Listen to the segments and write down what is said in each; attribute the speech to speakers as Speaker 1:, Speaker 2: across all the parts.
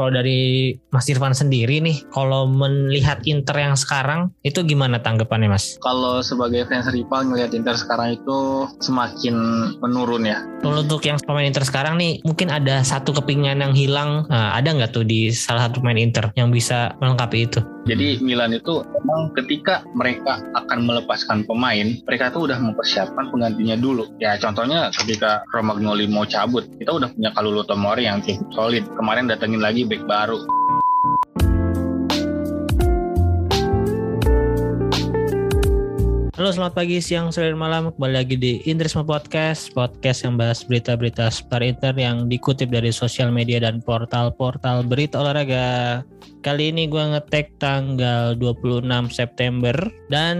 Speaker 1: Kalau dari Mas Irfan sendiri nih, kalau melihat Inter yang sekarang itu gimana tanggapannya Mas?
Speaker 2: Kalau sebagai fans rival ngelihat Inter sekarang itu semakin menurun ya.
Speaker 1: Kalau untuk yang pemain Inter sekarang nih, mungkin ada satu kepingan yang hilang. Nah, ada nggak tuh di salah satu pemain Inter yang bisa melengkapi itu?
Speaker 2: Jadi Milan itu memang ketika mereka akan melepaskan pemain, mereka tuh udah mempersiapkan penggantinya dulu. Ya contohnya ketika Romagnoli mau cabut, kita udah punya Kalulu Tomori yang cukup solid. Kemarin datengin lagi back baru.
Speaker 1: Halo selamat pagi, siang, sore, malam. Kembali lagi di Interisme Podcast Podcast yang bahas berita-berita seputar Inter Yang dikutip dari sosial media dan portal-portal berita olahraga. Kali ini gue ngetek tanggal 26 September Dan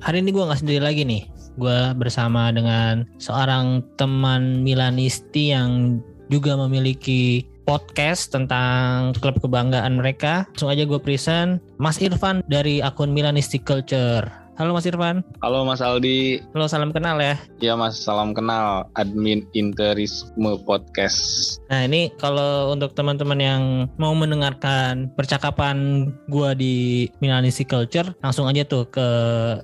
Speaker 1: hari ini gue gak sendiri lagi nih. Gue bersama dengan seorang teman Milanisti yang juga memiliki podcast tentang klub kebanggaan mereka. Langsung aja gue present Mas Irfan dari akun Milanisti Culture. Halo Mas Irfan.
Speaker 2: Halo Mas Aldi.
Speaker 1: Halo salam kenal ya.
Speaker 2: Ya Mas, salam kenal admin Interisme Podcast.
Speaker 1: Nah ini kalau untuk teman-teman yang mau mendengarkan percakapan gua di Milanisi Culture, langsung aja tuh ke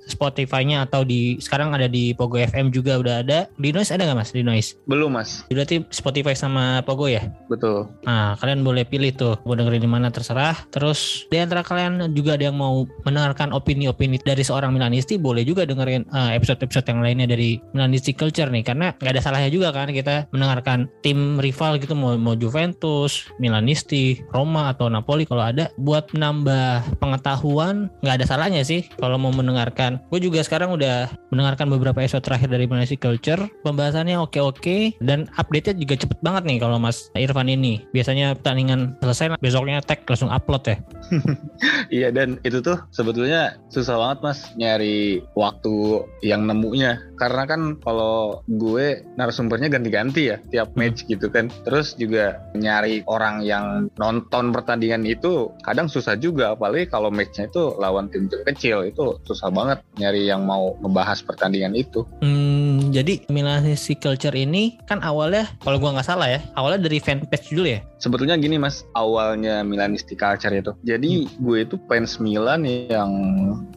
Speaker 1: Spotify-nya atau di sekarang ada di Pogo FM juga udah ada. Di Noise ada nggak Mas? Di Noise?
Speaker 2: Belum Mas.
Speaker 1: Berarti Spotify sama Pogo ya?
Speaker 2: Betul.
Speaker 1: Nah, kalian boleh pilih tuh mau dengerin di mana terserah. Terus di antara kalian juga ada yang mau mendengarkan opini-opini dari seorang Milanisti, boleh juga dengerin uh, episode-episode yang lainnya dari Milanisti Culture nih karena nggak ada salahnya juga kan kita mendengarkan tim rival gitu mau mau Juventus, Milanisti, Roma atau Napoli kalau ada buat menambah pengetahuan nggak ada salahnya sih kalau mau mendengarkan. Gue juga sekarang udah mendengarkan beberapa episode terakhir dari Milanisti Culture. Pembahasannya oke-oke dan update-nya juga cepet banget nih kalau Mas Irfan ini. Biasanya pertandingan selesai besoknya tag langsung upload ya.
Speaker 2: Iya dan itu tuh sebetulnya susah banget mas nyari waktu yang nemunya karena kan kalau gue narasumbernya ganti-ganti ya tiap match gitu kan. Terus juga nyari orang yang nonton pertandingan itu kadang susah juga. Apalagi kalau matchnya itu lawan tim-tim kecil itu susah banget nyari yang mau ngebahas pertandingan itu.
Speaker 1: Hmm, jadi Milanese Culture ini kan awalnya kalau gua nggak salah ya, awalnya dari fanpage dulu ya.
Speaker 2: sebetulnya gini mas. Awalnya Milanisti Culture itu. Jadi gue itu fans Milan yang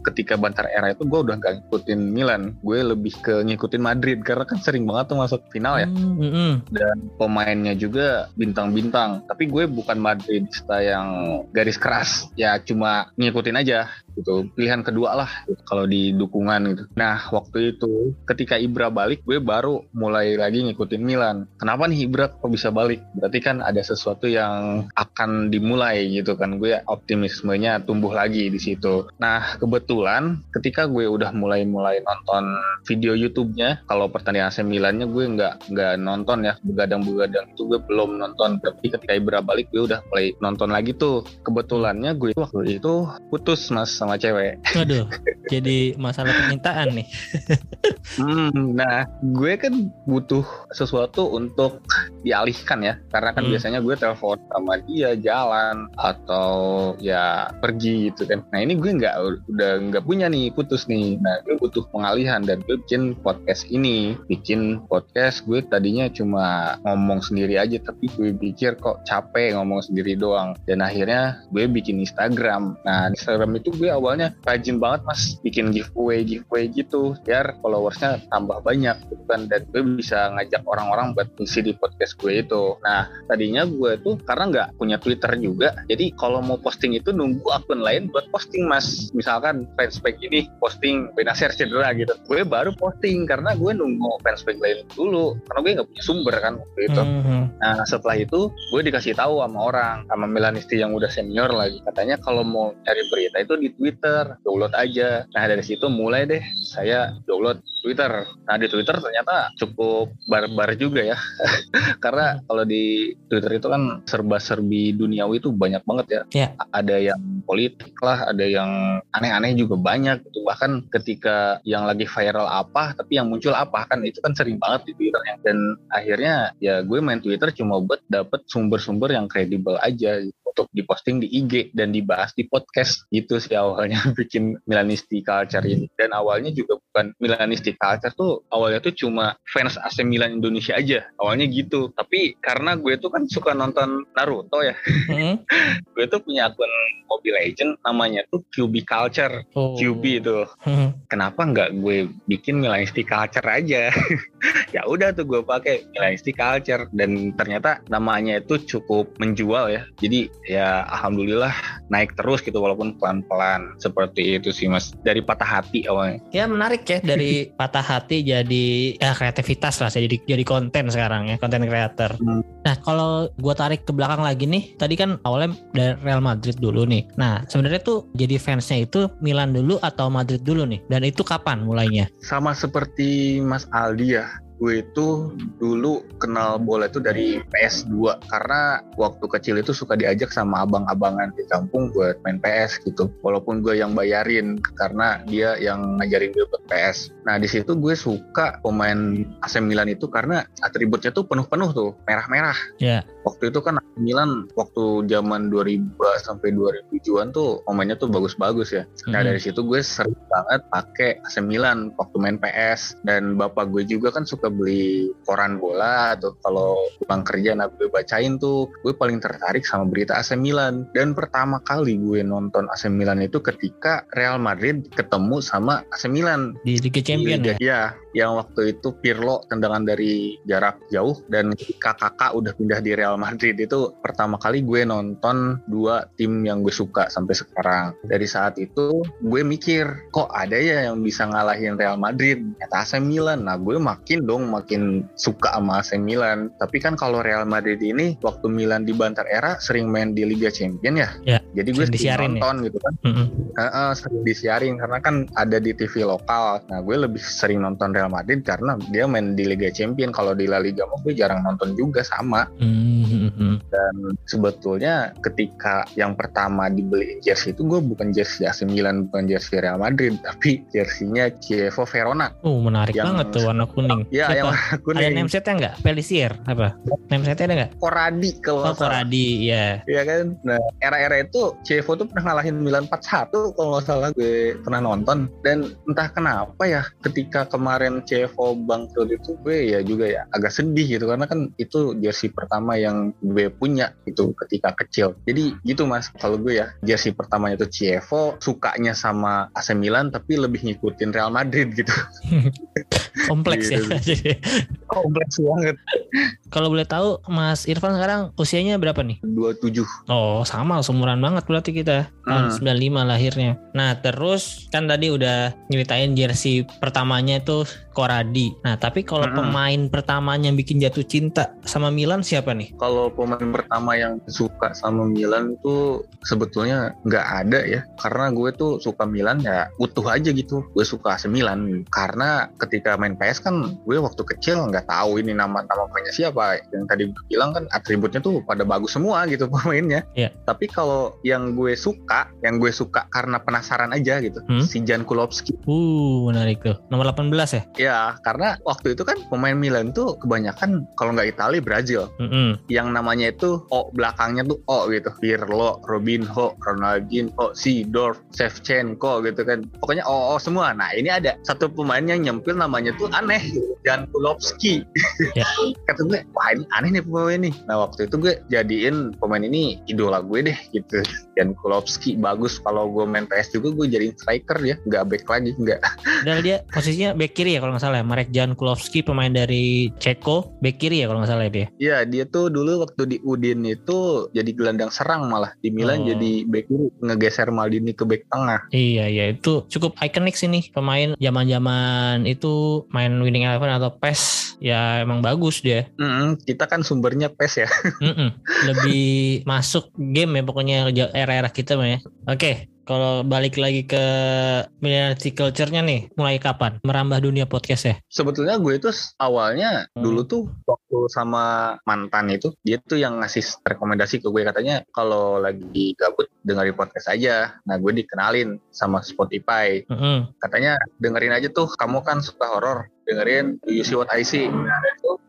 Speaker 2: ketika Bantar era itu gue udah gak ngikutin Milan. Gue lebih ke ngikutin Madrid karena kan sering banget tuh masuk final ya.
Speaker 1: Hmm, mm, mm.
Speaker 2: dan pemainnya juga bintang-bintang. Tapi gue bukan Madridista yang garis keras. Ya cuma ngikutin aja gitu. Pilihan kedua lah kalau di dukungan gitu. Nah waktu itu ketika Ibra balik gue baru mulai lagi ngikutin Milan. Kenapa nih Ibra kok bisa balik? Berarti kan ada sesuatu yang akan dimulai gitu kan. Gue optimismenya tumbuh lagi di situ. Nah kebetulan ketika gue udah mulai-mulai nonton video YouTube-nya kalau pertandingan AC Milannya gue nggak nggak nonton ya. Begadang-begadang itu gue belum nonton. Tapi ketika Ibra balik gue udah mulai nonton lagi tuh. Kebetulannya gue waktu itu putus mas cewek.
Speaker 1: Waduh, jadi masalah permintaan nih.
Speaker 2: Hmm, nah gue kan butuh sesuatu untuk dialihkan ya. Karena kan
Speaker 1: Hmm.
Speaker 2: biasanya gue telepon sama dia jalan atau ya pergi gitu kan. Nah ini gue nggak udah nggak punya nih putus nih. Nah gue butuh pengalihan dan gue bikin podcast ini. Bikin podcast gue tadinya cuma ngomong sendiri aja tapi gue pikir kok capek ngomong sendiri doang. Dan akhirnya gue bikin Instagram. Nah Instagram itu gue awalnya rajin banget mas. Bikin giveaway giveaway gitu biar followersnya tambah banyak gitu kan. Dan gue bisa ngajak orang-orang buat ngisi di podcast gue itu. Nah tadinya gue tuh karena nggak punya Twitter juga jadi kalau mau posting itu nunggu akun lain buat posting mas. Misalkan fanspage ini posting Benacer cedera gitu. Gue baru posting karena gue nunggu fanspage lain dulu karena gue nggak punya sumber kan waktu itu.
Speaker 1: Mhm.
Speaker 2: Nah setelah itu gue dikasih tahu sama orang sama Milanisti yang udah senior lagi. Katanya kalau mau cari berita itu di Twitter download aja. Nah dari situ mulai deh saya download Twitter. Nah di Twitter ternyata cukup barbar juga ya karena kalau di Twitter itu kan serba-serbi duniawi itu banyak banget ya. A- Ada yang politik lah, ada yang aneh-aneh juga banyak gitu. Bahkan ketika yang lagi viral apa, tapi yang muncul apa kan itu kan sering banget di Twitter ya. Dan akhirnya ya gue main Twitter cuma buat dapet sumber-sumber yang kredibel aja gitu. Untuk diposting di IG dan dibahas di podcast. Gitu sih awalnya bikin Milanisti Culture ini. Dan awalnya juga bukan Milanisti Culture tuh awalnya tuh cuma fans AC Milan Indonesia aja. Awalnya gitu. Tapi karena gue tuh kan suka nonton Naruto ya.
Speaker 1: Hmm?
Speaker 2: gue tuh punya akun Mobile Legend namanya tuh QB Culture.
Speaker 1: Oh.
Speaker 2: QB itu.
Speaker 1: Hmm.
Speaker 2: kenapa nggak gue bikin Milanisti Culture aja? Ya udah tuh gue pakai Milanisti Culture. Dan ternyata namanya itu cukup menjual ya. Jadi ya alhamdulillah naik terus gitu walaupun pelan-pelan seperti itu sih mas dari patah hati awalnya
Speaker 1: Ya menarik ya dari patah hati jadi ya kreativitas lah jadi jadi konten sekarang ya konten creator.
Speaker 2: Hmm.
Speaker 1: Nah kalau gua tarik ke belakang lagi nih tadi kan awalnya dari Real Madrid dulu nih. Nah sebenarnya tuh jadi fansnya itu Milan dulu atau Madrid dulu nih dan itu kapan mulainya?
Speaker 2: sama seperti Mas Aldi ya gue itu dulu kenal bola itu dari PS2 karena waktu kecil itu suka diajak sama abang-abangan di kampung buat main PS gitu. Walaupun gue yang bayarin karena dia yang ngajarin gue buat PS nah di situ gue suka pemain AC Milan itu karena atributnya tuh penuh-penuh tuh merah-merah.
Speaker 1: Ya.
Speaker 2: waktu itu kan AC Milan waktu zaman 2000 sampai 2007-an tuh pemainnya tuh bagus-bagus ya. Nah
Speaker 1: Mhm.
Speaker 2: dari situ gue sering banget pakai AC Milan waktu main PS dan bapak gue juga kan suka beli koran bola atau kalau pulang kerja nah gue bacain tuh gue paling tertarik sama berita AC Milan dan pertama kali gue nonton AC Milan itu ketika Real Madrid ketemu sama AC Milan
Speaker 1: di Liga Champion
Speaker 2: di
Speaker 1: ya.
Speaker 2: Iya, yang waktu itu Pirlo tendangan dari jarak jauh dan ketika kakak udah pindah di Real Madrid itu pertama kali gue nonton dua tim yang gue suka sampai sekarang. Dari saat itu gue mikir kok ada ya yang bisa ngalahin Real Madrid, ternyata AC Milan. Nah gue makin dong makin suka sama AC Milan. Tapi kan kalau Real Madrid ini waktu Milan di Bantar Era sering main di Liga Champion ya.
Speaker 1: Ya,
Speaker 2: Jadi gue
Speaker 1: sering ya.
Speaker 2: nonton gitu kan.
Speaker 1: Mm-mm.
Speaker 2: Heeh, sering disiarin karena kan ada di TV lokal. Nah, gue lebih sering nonton Real Madrid karena dia main di Liga Champion. Kalau di La Liga mah gue jarang nonton juga sama.
Speaker 1: Mhm.
Speaker 2: Dan sebetulnya ketika yang pertama dibeliin jersey itu gue bukan jersey AC Milan, bukan jersey Real Madrid, tapi jersinya Chievo Verona.
Speaker 1: Oh menarik
Speaker 2: Yang-
Speaker 1: banget tuh warna kuning.
Speaker 2: Ya, yang
Speaker 1: Siapa?
Speaker 2: warna
Speaker 1: Ada
Speaker 2: kuning.
Speaker 1: namesetnya nggak? Pelisier apa? Namesetnya ada nggak?
Speaker 2: Koradi kalau
Speaker 1: Oh. Koradi ya.
Speaker 2: Iya kan? Nah, era-era itu Chievo tuh pernah ngalahin Milan 4-1 kalau nggak salah gue pernah nonton. Dan entah kenapa ya ketika kemarin Chievo bangkrut itu gue ya juga ya agak sedih gitu karena kan itu jersey pertama yang gue punya itu ketika kecil. Jadi gitu Mas, kalau gue ya jersey pertamanya itu Chievo, sukanya sama AC Milan tapi lebih ngikutin Real Madrid gitu.
Speaker 1: Kompleks ya.
Speaker 2: Kompleks banget.
Speaker 1: Kalau boleh tahu Mas Irfan sekarang usianya berapa nih?
Speaker 2: 27.
Speaker 1: Oh sama seumuran banget berarti kita tahun
Speaker 2: Hmm.
Speaker 1: 95 lahirnya. Nah terus kan tadi udah nyeritain jersey pertamanya itu Koradi. Nah tapi kalau
Speaker 2: Hmm.
Speaker 1: pemain pertamanya yang bikin jatuh cinta sama Milan siapa nih?
Speaker 2: kalau pemain pertama yang suka sama Milan tuh sebetulnya nggak ada ya karena gue tuh suka Milan ya utuh aja gitu gue suka AC Milan karena ketika main PS kan gue waktu kecil nggak tahu ini nama nama pemainnya siapa yang tadi gue bilang kan atributnya tuh pada bagus semua gitu pemainnya
Speaker 1: Iya.
Speaker 2: tapi kalau yang gue suka yang gue suka karena penasaran aja gitu
Speaker 1: Hmm?
Speaker 2: si Jan Kulowski
Speaker 1: Uh menarik tuh. Nomor 18 ya?
Speaker 2: ya karena waktu itu kan pemain Milan tuh kebanyakan kalau nggak Italia Brazil
Speaker 1: Mm-mm.
Speaker 2: yang namanya itu O belakangnya tuh O gitu Pirlo, Robinho, Ronaldinho, Sidorf, Shevchenko gitu kan pokoknya O, O semua nah ini ada satu pemain yang nyempil namanya tuh aneh gitu. Jan Kulowski
Speaker 1: Ya.
Speaker 2: kata gue wah ini aneh nih pemain ini nah waktu itu gue jadiin pemain ini idola gue deh gitu Jan Kulowski bagus kalau gue main PS juga gue jadiin striker ya nggak back lagi nggak
Speaker 1: Padahal dia posisinya back kiri ya kalau nggak salah ya. Marek Jan Kulowski pemain dari Ceko back kiri ya kalau nggak salah ya dia.
Speaker 2: Iya, dia tuh dulu waktu di Udin itu jadi gelandang serang malah di Milan
Speaker 1: Oh.
Speaker 2: jadi back kiri ngegeser Maldini ke back tengah.
Speaker 1: Iya iya itu cukup ikonik sih nih pemain zaman-zaman itu main winning eleven atau PES ya emang bagus dia.
Speaker 2: Mm-mm, kita kan sumbernya PES ya.
Speaker 1: Mm-mm. Lebih masuk game ya pokoknya era-era kita mah ya. Oke, kalau balik lagi ke millennial culture-nya nih, mulai kapan merambah dunia podcast ya?
Speaker 2: Sebetulnya gue itu awalnya
Speaker 1: Hmm.
Speaker 2: dulu tuh waktu sama mantan itu dia tuh yang ngasih rekomendasi ke gue katanya kalau lagi gabut dengerin podcast aja. Nah gue dikenalin sama Spotify.
Speaker 1: Mm-mm.
Speaker 2: Katanya dengerin aja tuh kamu kan suka horor dengerin You See What I See.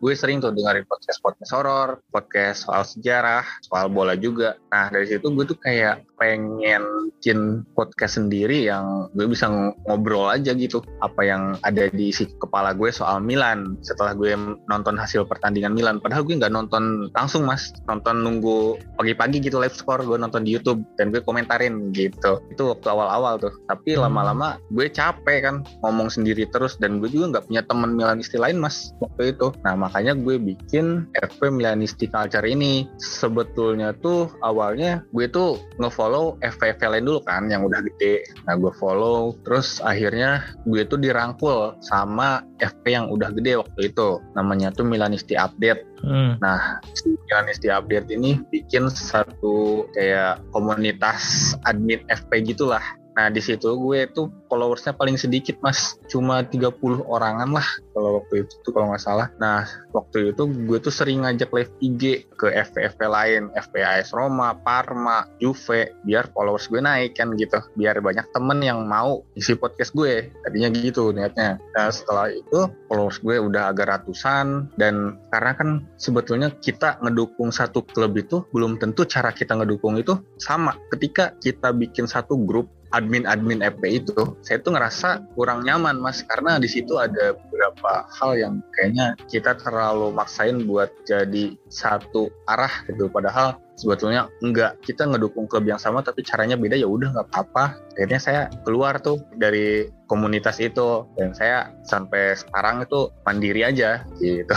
Speaker 2: Gue sering tuh dengerin podcast podcast horor, podcast soal sejarah, soal bola juga. Nah dari situ gue tuh kayak pengen bikin podcast sendiri yang gue bisa ng- ngobrol aja gitu. Apa yang ada di isi kepala gue soal Milan. Setelah gue nonton hasil pertandingan Milan. Padahal gue nggak nonton langsung mas. Nonton nunggu pagi-pagi gitu live score gue nonton di YouTube dan gue komentarin gitu. Itu waktu awal-awal tuh. Tapi lama-lama gue capek kan ngomong sendiri terus dan gue juga nggak punya teman Milanisti lain mas waktu itu. Nah makanya gue bikin FP Milanisti Culture ini. Sebetulnya tuh awalnya gue tuh ngefollow FP lain dulu kan yang udah gede. Nah gue follow terus akhirnya gue tuh dirangkul sama FP yang udah gede waktu itu. Namanya tuh Milanisti Update.
Speaker 1: Mm.
Speaker 2: Nah, Milanisti Update ini bikin satu kayak komunitas admin FP gitulah. Nah, di situ gue tuh followersnya paling sedikit, Mas. Cuma 30 orangan lah kalau waktu itu kalau nggak salah. Nah, waktu itu gue tuh sering ngajak live IG ke FP-FP lain, FPAS Roma, Parma, Juve, biar followers gue naik kan gitu. Biar banyak temen yang mau isi podcast gue. Tadinya gitu niatnya. Nah, setelah itu followers gue udah agak ratusan dan karena kan sebetulnya kita ngedukung satu klub itu belum tentu cara kita ngedukung itu sama. Ketika kita bikin satu grup admin-admin FP itu, saya tuh ngerasa kurang nyaman mas karena di situ ada beberapa hal yang kayaknya kita terlalu maksain buat jadi satu arah gitu. Padahal sebetulnya enggak kita ngedukung klub yang sama tapi caranya beda ya udah nggak apa-apa. Akhirnya saya keluar tuh dari komunitas itu dan saya sampai sekarang itu mandiri aja gitu.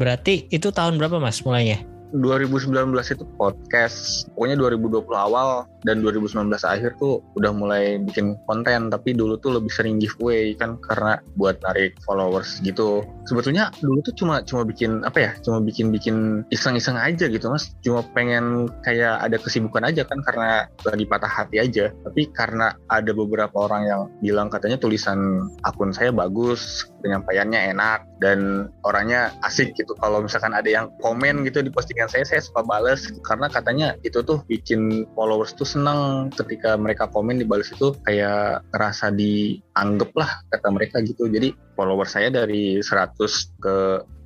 Speaker 1: Berarti itu tahun berapa mas mulainya?
Speaker 2: 2019 itu podcast. Pokoknya 2020 awal dan 2019 akhir tuh udah mulai bikin konten tapi dulu tuh lebih sering giveaway kan karena buat narik followers gitu. Sebetulnya dulu tuh cuma cuma bikin apa ya cuma bikin bikin iseng-iseng aja gitu mas. Cuma pengen kayak ada kesibukan aja kan karena lagi patah hati aja. Tapi karena ada beberapa orang yang bilang katanya tulisan akun saya bagus penyampaiannya enak dan orangnya asik gitu. Kalau misalkan ada yang komen gitu di postingan saya saya suka bales. Karena katanya itu tuh bikin followers tuh seneng. Ketika mereka komen dibales itu kayak ngerasa dianggap lah kata mereka gitu. Jadi followers saya dari 100 ke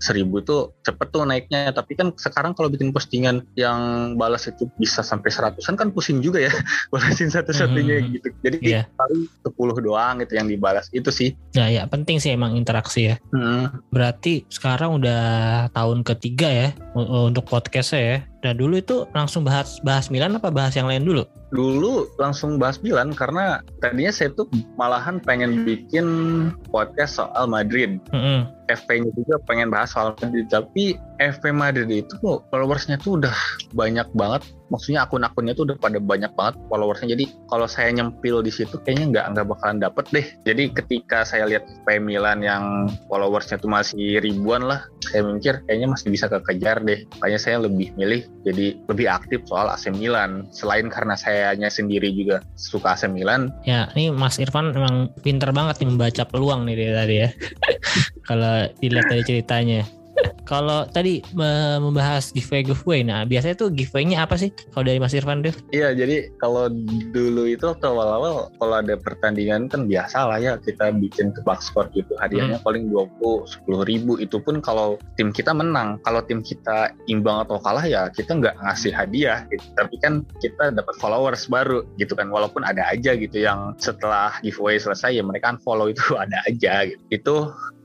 Speaker 2: 1000 itu cepet tuh naiknya tapi kan sekarang kalau bikin postingan yang balas itu bisa sampai seratusan kan pusing juga ya balasin satu-satunya
Speaker 1: Hmm.
Speaker 2: gitu jadi
Speaker 1: Iya.
Speaker 2: paling 10 doang gitu yang dibalas itu sih
Speaker 1: Nah ya penting sih emang interaksi ya.
Speaker 2: Hmm.
Speaker 1: Berarti sekarang udah tahun ketiga ya untuk podcastnya ya. Nah dulu itu langsung bahas bahas Milan apa bahas yang lain dulu?
Speaker 2: dulu langsung bahas Milan karena tadinya saya tuh malahan pengen bikin podcast soal Madrid.
Speaker 1: Mm-mm.
Speaker 2: FP-nya juga pengen bahas soal Madrid, tapi FP Madrid itu followersnya tuh udah banyak banget. Maksudnya akun-akunnya tuh udah pada banyak banget followersnya. Jadi kalau saya nyempil di situ kayaknya nggak nggak bakalan dapet deh. Jadi ketika saya lihat FP Milan yang followersnya tuh masih ribuan lah, saya mikir kayaknya masih bisa kekejar deh. Makanya saya lebih milih jadi lebih aktif soal AC Milan. Selain karena sayanya sendiri juga suka AC Milan,
Speaker 1: Ya ini Mas Irfan memang pinter banget nih membaca peluang nih dia tadi ya. Kalau dilihat dari ceritanya. Kalau tadi me- membahas giveaway giveaway, nah biasanya tuh giveaway-nya apa sih? Kalau dari Mas Irfan tuh?
Speaker 2: Iya, jadi kalau dulu itu waktu awal-awal kalau ada pertandingan kan biasa lah ya kita bikin tebak skor gitu. Hadiahnya paling 20, 10 ribu. Itu pun kalau tim kita menang. Kalau tim kita imbang atau kalah ya kita nggak ngasih hadiah gitu. Tapi kan kita dapat followers baru gitu kan. Walaupun ada aja gitu yang setelah giveaway selesai ya mereka unfollow itu ada aja gitu. Itu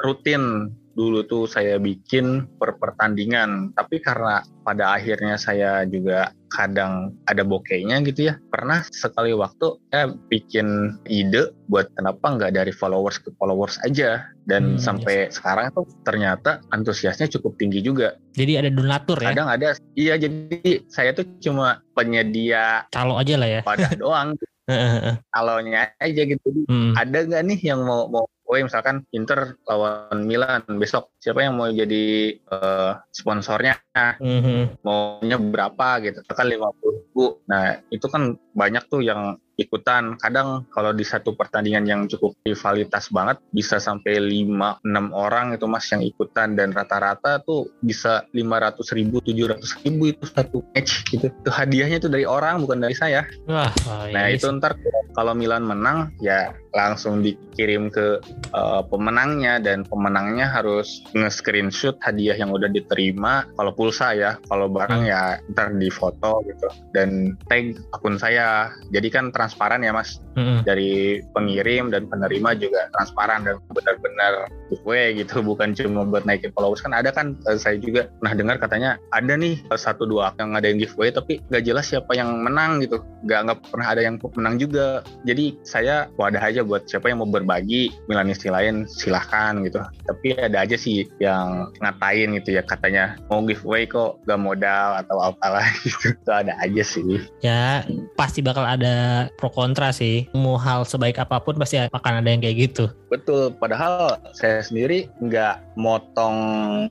Speaker 2: rutin dulu tuh saya bikin per pertandingan. Tapi karena pada akhirnya saya juga kadang ada bokehnya gitu ya pernah sekali waktu saya bikin ide buat kenapa nggak dari followers ke followers aja. Dan
Speaker 1: Hmm,
Speaker 2: sampai sekarang tuh ternyata antusiasnya cukup tinggi juga.
Speaker 1: Jadi ada donatur ya?
Speaker 2: kadang ada iya jadi saya tuh cuma penyedia
Speaker 1: Calo aja lah ya.
Speaker 2: wadah doang. Kalaunya aja gitu.
Speaker 1: Hmm.
Speaker 2: ada nggak nih yang mau mau oh misalkan Inter lawan Milan besok siapa yang mau jadi eh, sponsornya?
Speaker 1: Mhm.
Speaker 2: maunya berapa gitu? Kan lima ribu nah itu kan banyak tuh yang ikutan. Kadang kalau di satu pertandingan yang cukup rivalitas banget bisa sampai 5 6 orang itu Mas yang ikutan dan rata-rata tuh bisa 500 ribu, 700 ribu itu satu match gitu. Itu hadiahnya itu dari orang bukan dari saya.
Speaker 1: Wah, oh,
Speaker 2: Nah
Speaker 1: iya
Speaker 2: itu ntar kalau Milan menang ya langsung dikirim ke uh, pemenangnya dan pemenangnya harus nge-screenshot hadiah yang udah diterima. Kalau pulsa ya, kalau barang
Speaker 1: Hmm.
Speaker 2: ya ntar di foto gitu dan tag akun saya. Jadi kan transparan ya mas.
Speaker 1: Mm-mm.
Speaker 2: dari pengirim dan penerima juga transparan dan benar-benar giveaway gitu. Bukan cuma buat naikin followers. Kan ada kan eh, saya juga pernah dengar katanya ada nih eh, satu dua yang ada yang giveaway tapi nggak jelas siapa yang menang gitu. Nggak nggak pernah ada yang menang juga. Jadi saya wadah aja buat siapa yang mau berbagi Milanisti lain silahkan gitu. Tapi ada aja sih yang ngatain gitu ya katanya mau giveaway kok gak modal atau apalah gitu. Itu ada aja sih.
Speaker 1: Ya pasti bakal ada pro kontra sih. Mau hal sebaik apa pun pasti akan ada yang kayak gitu.
Speaker 2: Betul, padahal saya sendiri nggak motong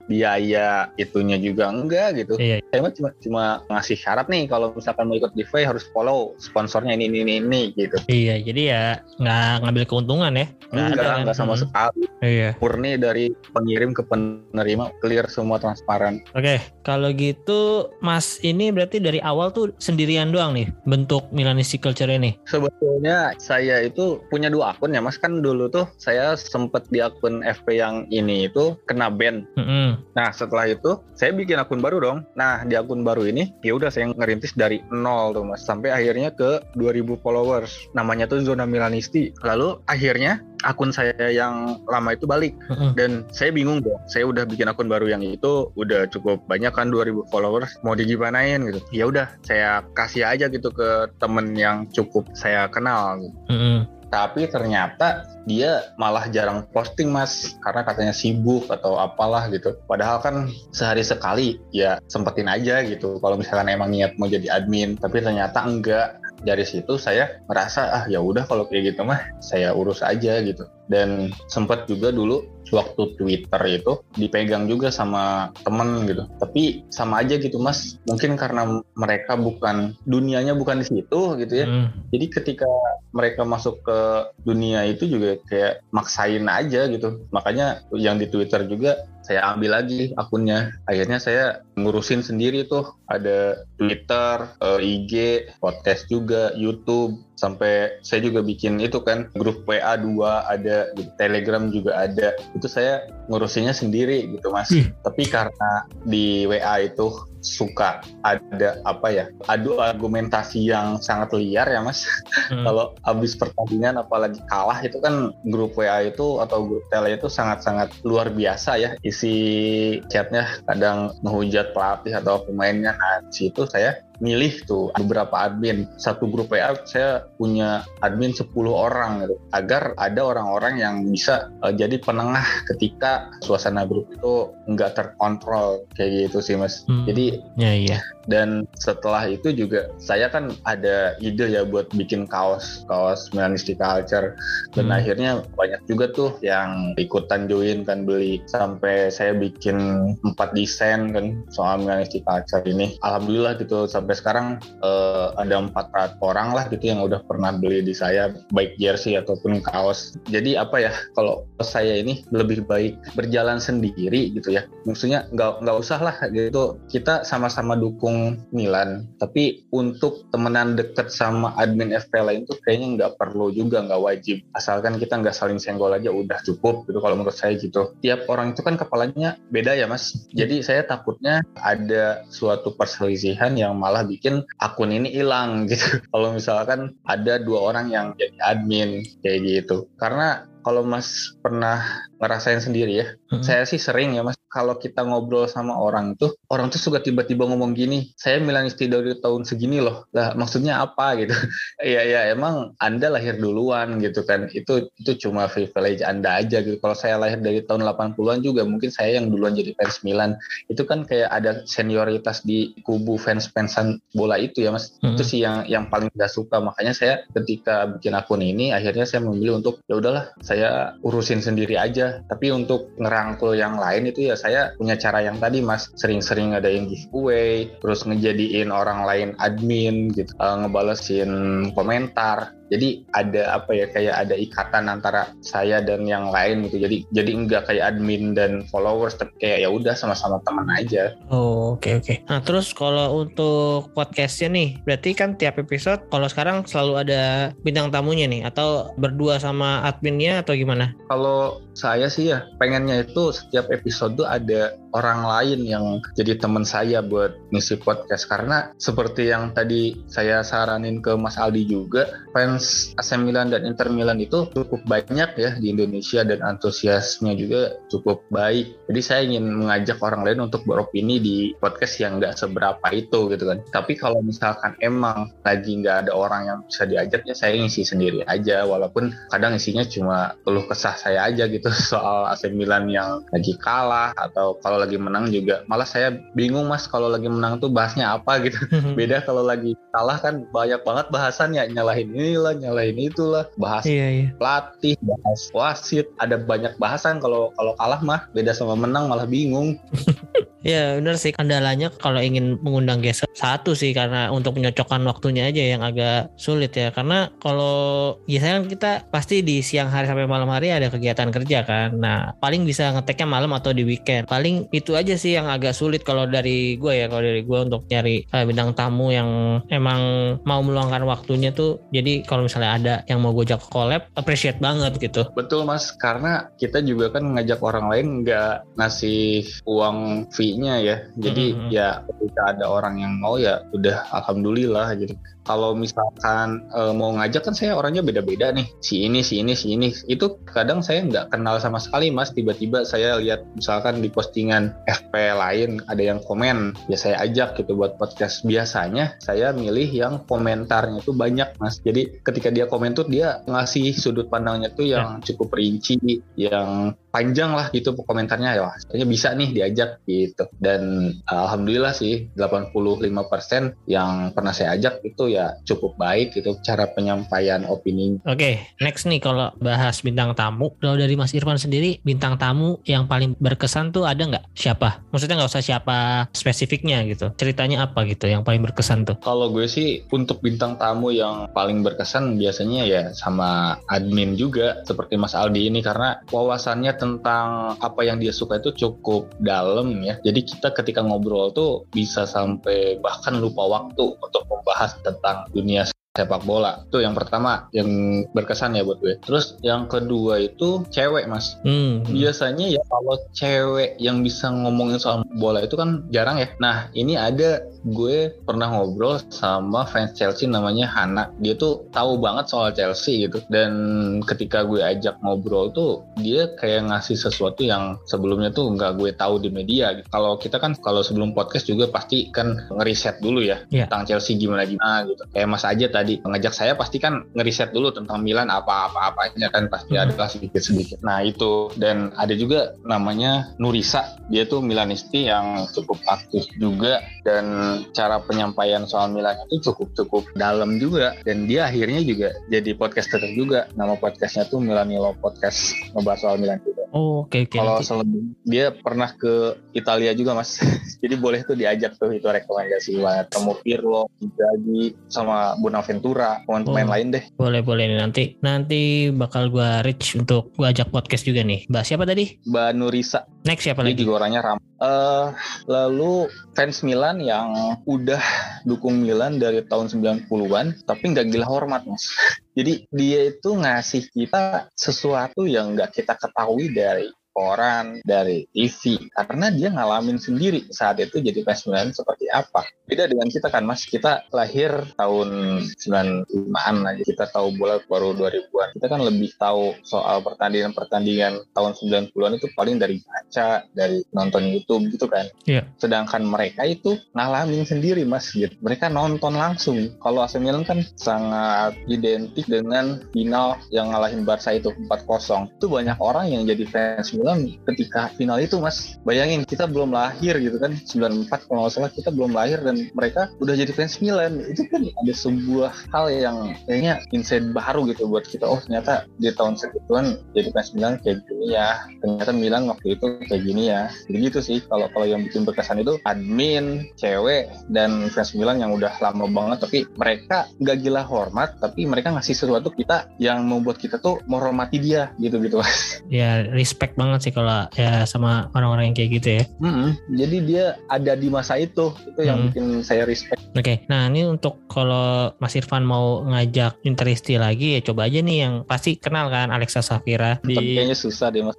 Speaker 2: biaya itunya juga enggak gitu.
Speaker 1: Iya.
Speaker 2: Saya cuma cuma ngasih syarat nih kalau misalkan mau ikut giveaway harus follow sponsornya ini ini ini, ini gitu.
Speaker 1: Iya, jadi ya nggak ngambil keuntungan ya. Nggak
Speaker 2: Enggak, enggak sama
Speaker 1: Mm.
Speaker 2: sekali.
Speaker 1: Iya.
Speaker 2: Murni dari pengirim ke penerima clear semua transparan.
Speaker 1: Oke, kalau gitu Mas ini berarti dari awal tuh sendirian doang nih bentuk Milanistic culture ini.
Speaker 2: Sebetulnya saya itu punya dua akun ya Mas kan dulu tuh saya sempet di akun FP yang ini itu kena ban
Speaker 1: Mm-mm.
Speaker 2: Nah setelah itu saya bikin akun baru dong. Nah di akun baru ini ya udah saya ngerintis dari nol tuh mas sampai akhirnya ke 2000 followers. Namanya tuh Zona Milanisti. Lalu akhirnya akun saya yang lama itu balik
Speaker 1: Mm-mm.
Speaker 2: dan saya bingung dong. Saya udah bikin akun baru yang itu udah cukup banyak kan 2000 followers. Mau digimanain gitu. Ya udah saya kasih aja gitu ke temen yang cukup saya kenal. Gitu.
Speaker 1: Mm-mm.
Speaker 2: Tapi ternyata dia malah jarang posting mas karena katanya sibuk atau apalah gitu. Padahal kan sehari sekali ya sempetin aja gitu. Kalau misalkan emang niat mau jadi admin, tapi ternyata enggak. Dari situ saya merasa ah ya udah kalau kayak gitu mah saya urus aja gitu. Dan sempat juga dulu waktu Twitter itu dipegang juga sama temen gitu. Tapi sama aja gitu mas. Mungkin karena mereka bukan dunianya bukan di situ gitu ya.
Speaker 1: Mm.
Speaker 2: Jadi ketika mereka masuk ke dunia itu juga kayak maksain aja gitu. Makanya yang di Twitter juga saya ambil lagi akunnya. Akhirnya saya ngurusin sendiri tuh. Ada Twitter, eh, IG, podcast juga, YouTube. Sampai saya juga bikin itu kan grup WA 2 ada, gitu. Telegram juga ada. Itu saya ngurusinnya sendiri gitu mas.
Speaker 1: Ih.
Speaker 2: Tapi karena di WA itu suka ada apa ya adu argumentasi yang sangat liar ya mas
Speaker 1: Mm.
Speaker 2: kalau habis pertandingan apalagi kalah itu kan grup WA itu atau grup tele itu sangat-sangat luar biasa ya isi chatnya kadang menghujat pelatih atau pemainnya nah situ saya milih tuh beberapa admin satu grup WA saya punya admin 10 orang gitu agar ada orang-orang yang bisa eh, jadi penengah ketika suasana grup itu nggak terkontrol kayak gitu sih mas
Speaker 1: Hmm.
Speaker 2: jadi
Speaker 1: Ya iya.
Speaker 2: dan setelah itu juga saya kan ada ide ya buat bikin kaos kaos Milanisti Culture dan
Speaker 1: Hmm.
Speaker 2: akhirnya banyak juga tuh yang ikutan join kan beli sampai saya bikin empat desain kan soal Milanisti Culture ini alhamdulillah gitu sampai sekarang eh, ada empat orang lah gitu yang udah pernah beli di saya baik jersey ataupun kaos. Jadi apa ya kalau saya ini lebih baik berjalan sendiri gitu ya. Maksudnya nggak nggak usah lah gitu. Kita sama-sama dukung Milan tapi untuk temenan deket sama admin FP lain tuh kayaknya nggak perlu juga nggak wajib. Asalkan kita nggak saling senggol aja udah cukup gitu kalau menurut saya gitu. Tiap orang itu kan kepalanya beda ya mas. Jadi saya takutnya ada suatu perselisihan yang malah bikin akun ini hilang gitu. Kalau misalkan ada dua orang yang jadi admin kayak gitu. Karena kalau Mas pernah ngerasain sendiri ya,
Speaker 1: Mm.
Speaker 2: saya sih sering ya Mas, kalau kita ngobrol sama orang tuh, orang tuh suka tiba-tiba ngomong gini, saya Milanisti dari tahun segini loh, lah maksudnya apa gitu? Iya ya emang Anda lahir duluan gitu kan, itu itu cuma privilege Anda aja gitu. Kalau saya lahir dari tahun 80-an juga, mungkin saya yang duluan jadi fans Milan, itu kan kayak ada senioritas di kubu fans-fansan bola itu ya Mas,
Speaker 1: Mm.
Speaker 2: itu sih yang yang paling gak suka makanya saya ketika bikin akun ini akhirnya saya memilih untuk ya udahlah saya urusin sendiri aja tapi untuk ngerangkul yang lain itu ya saya punya cara yang tadi mas. Sering-sering ada yang giveaway terus ngejadiin orang lain admin gitu. Eh, ngebalesin komentar Jadi ada apa ya kayak ada ikatan antara saya dan yang lain gitu. Jadi jadi enggak kayak admin dan followers tapi kayak ya udah sama-sama teman aja.
Speaker 1: Oh, oke okay, oke. Okay. Nah, terus kalau untuk podcastnya nih, berarti kan tiap episode kalau sekarang selalu ada bintang tamunya nih atau berdua sama adminnya atau gimana?
Speaker 2: Kalau saya sih ya pengennya itu setiap episode tuh ada orang lain yang jadi teman saya buat ngisi podcast. Karena seperti yang tadi saya saranin ke Mas Aldi juga fans AC Milan dan Inter Milan itu cukup banyak ya di Indonesia dan antusiasnya juga cukup baik. Jadi saya ingin mengajak orang lain untuk beropini di podcast yang nggak seberapa itu gitu kan. Tapi kalau misalkan emang lagi nggak ada orang yang bisa diajak ya saya ngisi sendiri aja. Walaupun kadang isinya cuma keluh kesah saya aja gitu soal AC Milan yang lagi kalah atau kalau kalau lagi menang juga. Malah saya bingung mas kalau lagi menang tuh bahasnya apa gitu. Beda kalau lagi kalah kan banyak banget bahasannya nyalahin inilah nyalahin itulah. Bahas iya, iya. pelatih bahas wasit. Ada banyak bahasan kalau kalau kalah mah beda sama menang malah bingung
Speaker 1: Ya benar sih. Kendalanya kalau ingin mengundang guest satu sih karena untuk menyocokkan waktunya aja yang agak sulit ya. Karena kalau biasanya kan kita pasti di siang hari sampai malam hari ada kegiatan kerja kan. Nah paling bisa ngeteknya malam atau di weekend. Paling itu aja sih yang agak sulit kalau dari gue ya. Kalau dari gue untuk nyari uh, bintang tamu yang emang mau meluangkan waktunya tuh jadi kalau misalnya ada yang mau gue ajak collab appreciate banget gitu.
Speaker 2: Betul mas. Karena kita juga kan ngajak orang lain nggak ngasih uang fee nya ya. Jadi mm -hmm. ya ketika ada orang yang mau ya udah alhamdulillah gitu kalau misalkan e, mau ngajak kan saya orangnya beda-beda nih. Si ini si ini si ini. Itu kadang saya nggak kenal sama sekali mas. Tiba-tiba saya lihat misalkan di postingan FP lain ada yang komen ya saya ajak gitu buat podcast. Biasanya saya milih yang komentarnya itu banyak mas. Jadi ketika dia komen tuh dia ngasih sudut pandangnya tuh yang ya. cukup rinci yang panjang lah gitu komentarnya. Ya saya bisa nih diajak gitu. Dan alhamdulillah sih 85% yang pernah saya ajak itu ya ya cukup baik itu cara penyampaian opini.
Speaker 1: Oke, okay, next nih kalau bahas bintang tamu, kalau dari Mas Irfan sendiri bintang tamu yang paling berkesan tuh ada nggak? Siapa? Maksudnya nggak usah siapa spesifiknya gitu. Ceritanya apa gitu yang paling berkesan tuh?
Speaker 2: Kalau gue sih untuk bintang tamu yang paling berkesan biasanya ya sama admin juga seperti Mas Aldi ini karena wawasannya tentang apa yang dia suka itu cukup dalam ya. Jadi kita ketika ngobrol tuh bisa sampai bahkan lupa waktu untuk membahas tentang tentang dunia sepak bola. Itu yang pertama yang berkesan ya buat gue. Terus yang kedua itu cewek mas. Hmm. Biasanya ya kalau cewek yang bisa ngomongin soal bola itu kan jarang ya. Nah ini ada gue pernah ngobrol sama fans Chelsea namanya Hana. Dia tuh tahu banget soal Chelsea gitu. Dan ketika gue ajak ngobrol tuh dia kayak ngasih sesuatu yang sebelumnya tuh nggak gue tahu di media. Gitu. Kalau kita kan kalau sebelum podcast juga pasti kan ngeriset dulu ya yeah. tentang Chelsea gimana gimana gitu. Kayak Mas aja tadi tadi pengajak saya pasti kan ngeriset dulu tentang Milan apa-apa-apanya kan pasti hmm. ada sedikit-sedikit. Nah itu dan ada juga namanya Nurisa dia tuh Milanisti yang cukup aktif juga dan cara penyampaian soal Milan itu cukup-cukup dalam juga dan dia akhirnya juga jadi podcaster juga. Nama podcastnya tuh Milanilo Podcast ngebahas soal Milan juga.
Speaker 1: Oh, oke okay, oke.
Speaker 2: Okay, Kalau selebih dia pernah ke Italia juga, Mas. Jadi boleh tuh diajak tuh itu rekomendasi banget. Temu Pirlo, Inzaghi, sama Bonaventura, pemain-pemain oh, lain deh.
Speaker 1: Boleh boleh nih nanti. Nanti bakal gua reach untuk gua ajak podcast juga nih. Mbak siapa tadi?
Speaker 2: Mbak Nurisa.
Speaker 1: Next siapa lagi?
Speaker 2: Dia juga orangnya ram. Uh, lalu fans Milan yang udah dukung Milan dari tahun 90-an tapi nggak gila hormat mas jadi dia itu ngasih kita sesuatu yang nggak kita ketahui dari koran, dari TV karena dia ngalamin sendiri saat itu jadi fans Milan seperti apa. Beda dengan kita kan Mas, kita lahir tahun 95-an aja. Kita tahu bola baru 2000-an. Kita kan lebih tahu soal pertandingan-pertandingan tahun 90-an itu paling dari baca, dari nonton YouTube gitu kan. Yeah. Sedangkan mereka itu ngalamin sendiri Mas gitu. Mereka nonton langsung. Kalau AC Milan kan sangat identik dengan final yang ngalahin Barca itu 4-0. Itu banyak orang yang jadi fans Milan Milan ketika final itu mas bayangin kita belum lahir gitu kan 94 kalau nggak salah kita belum lahir dan mereka udah jadi fans Milan. Itu kan ada sebuah hal yang kayaknya insight baru gitu buat kita. Oh ternyata di tahun segituan jadi fans Milan kayak gini ya. Ternyata Milan waktu itu kayak gini ya. Jadi gitu sih kalau kalau yang bikin berkesan itu admin cewek dan fans Milan yang udah lama banget. Tapi mereka nggak gila hormat tapi mereka ngasih sesuatu kita yang membuat kita tuh menghormati dia gitu gitu mas.
Speaker 1: Ya respect banget sih kalau ya sama orang-orang yang kayak gitu ya
Speaker 2: Mm-mm. jadi dia ada di masa itu itu yang
Speaker 1: Hmm.
Speaker 2: bikin saya respect
Speaker 1: Oke, nah ini untuk kalau Mas Irfan mau ngajak Interisti lagi ya coba aja nih yang pasti kenal kan Alexa Safira di
Speaker 2: kayaknya susah deh mas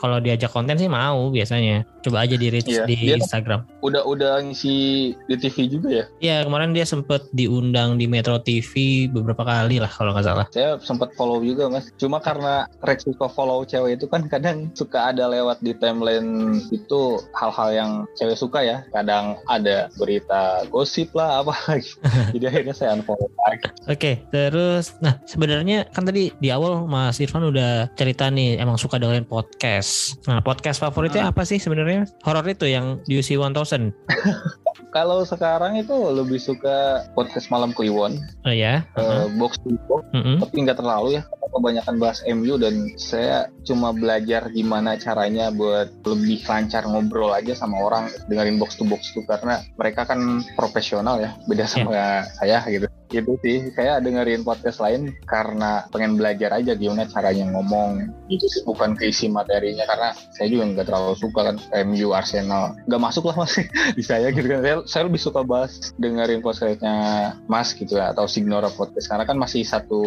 Speaker 1: kalau diajak konten sih mau biasanya. Coba aja di reach
Speaker 2: Iya,
Speaker 1: di
Speaker 2: dia-
Speaker 1: Instagram.
Speaker 2: udah udah ngisi di TV juga ya
Speaker 1: Ya kemarin dia sempet diundang di Metro TV beberapa kali lah kalau nggak salah.
Speaker 2: saya sempat follow juga mas cuma karena Rex suka follow cewek itu kan kadang suka ada lewat di timeline itu hal-hal yang cewek suka ya kadang ada berita gosip lah apa lagi jadi akhirnya saya unfollow lagi
Speaker 1: Oke, terus nah sebenarnya kan tadi di awal Mas Irfan udah cerita nih emang suka dengerin podcast. Nah podcast favoritnya apa sih sebenarnya? Horor itu yang UC 1000.
Speaker 2: kalau sekarang itu lebih suka podcast malam Kliwon
Speaker 1: Oh ya.
Speaker 2: eh, box to box
Speaker 1: Mm-mm.
Speaker 2: tapi nggak terlalu ya kebanyakan bahas MU dan saya cuma belajar gimana caranya buat lebih lancar ngobrol aja sama orang dengerin box to box itu karena mereka kan profesional ya beda sama saya gitu. Gitu sih saya dengerin podcast lain karena pengen belajar aja gimana caranya ngomong sih bukan keisi materinya karena saya juga nggak terlalu suka kan MU Arsenal. Nggak masuk lah mas di saya gitu kan. Saya, saya lebih suka bahas dengerin podcastnya Mas gitu ya atau Signora podcast karena kan masih satu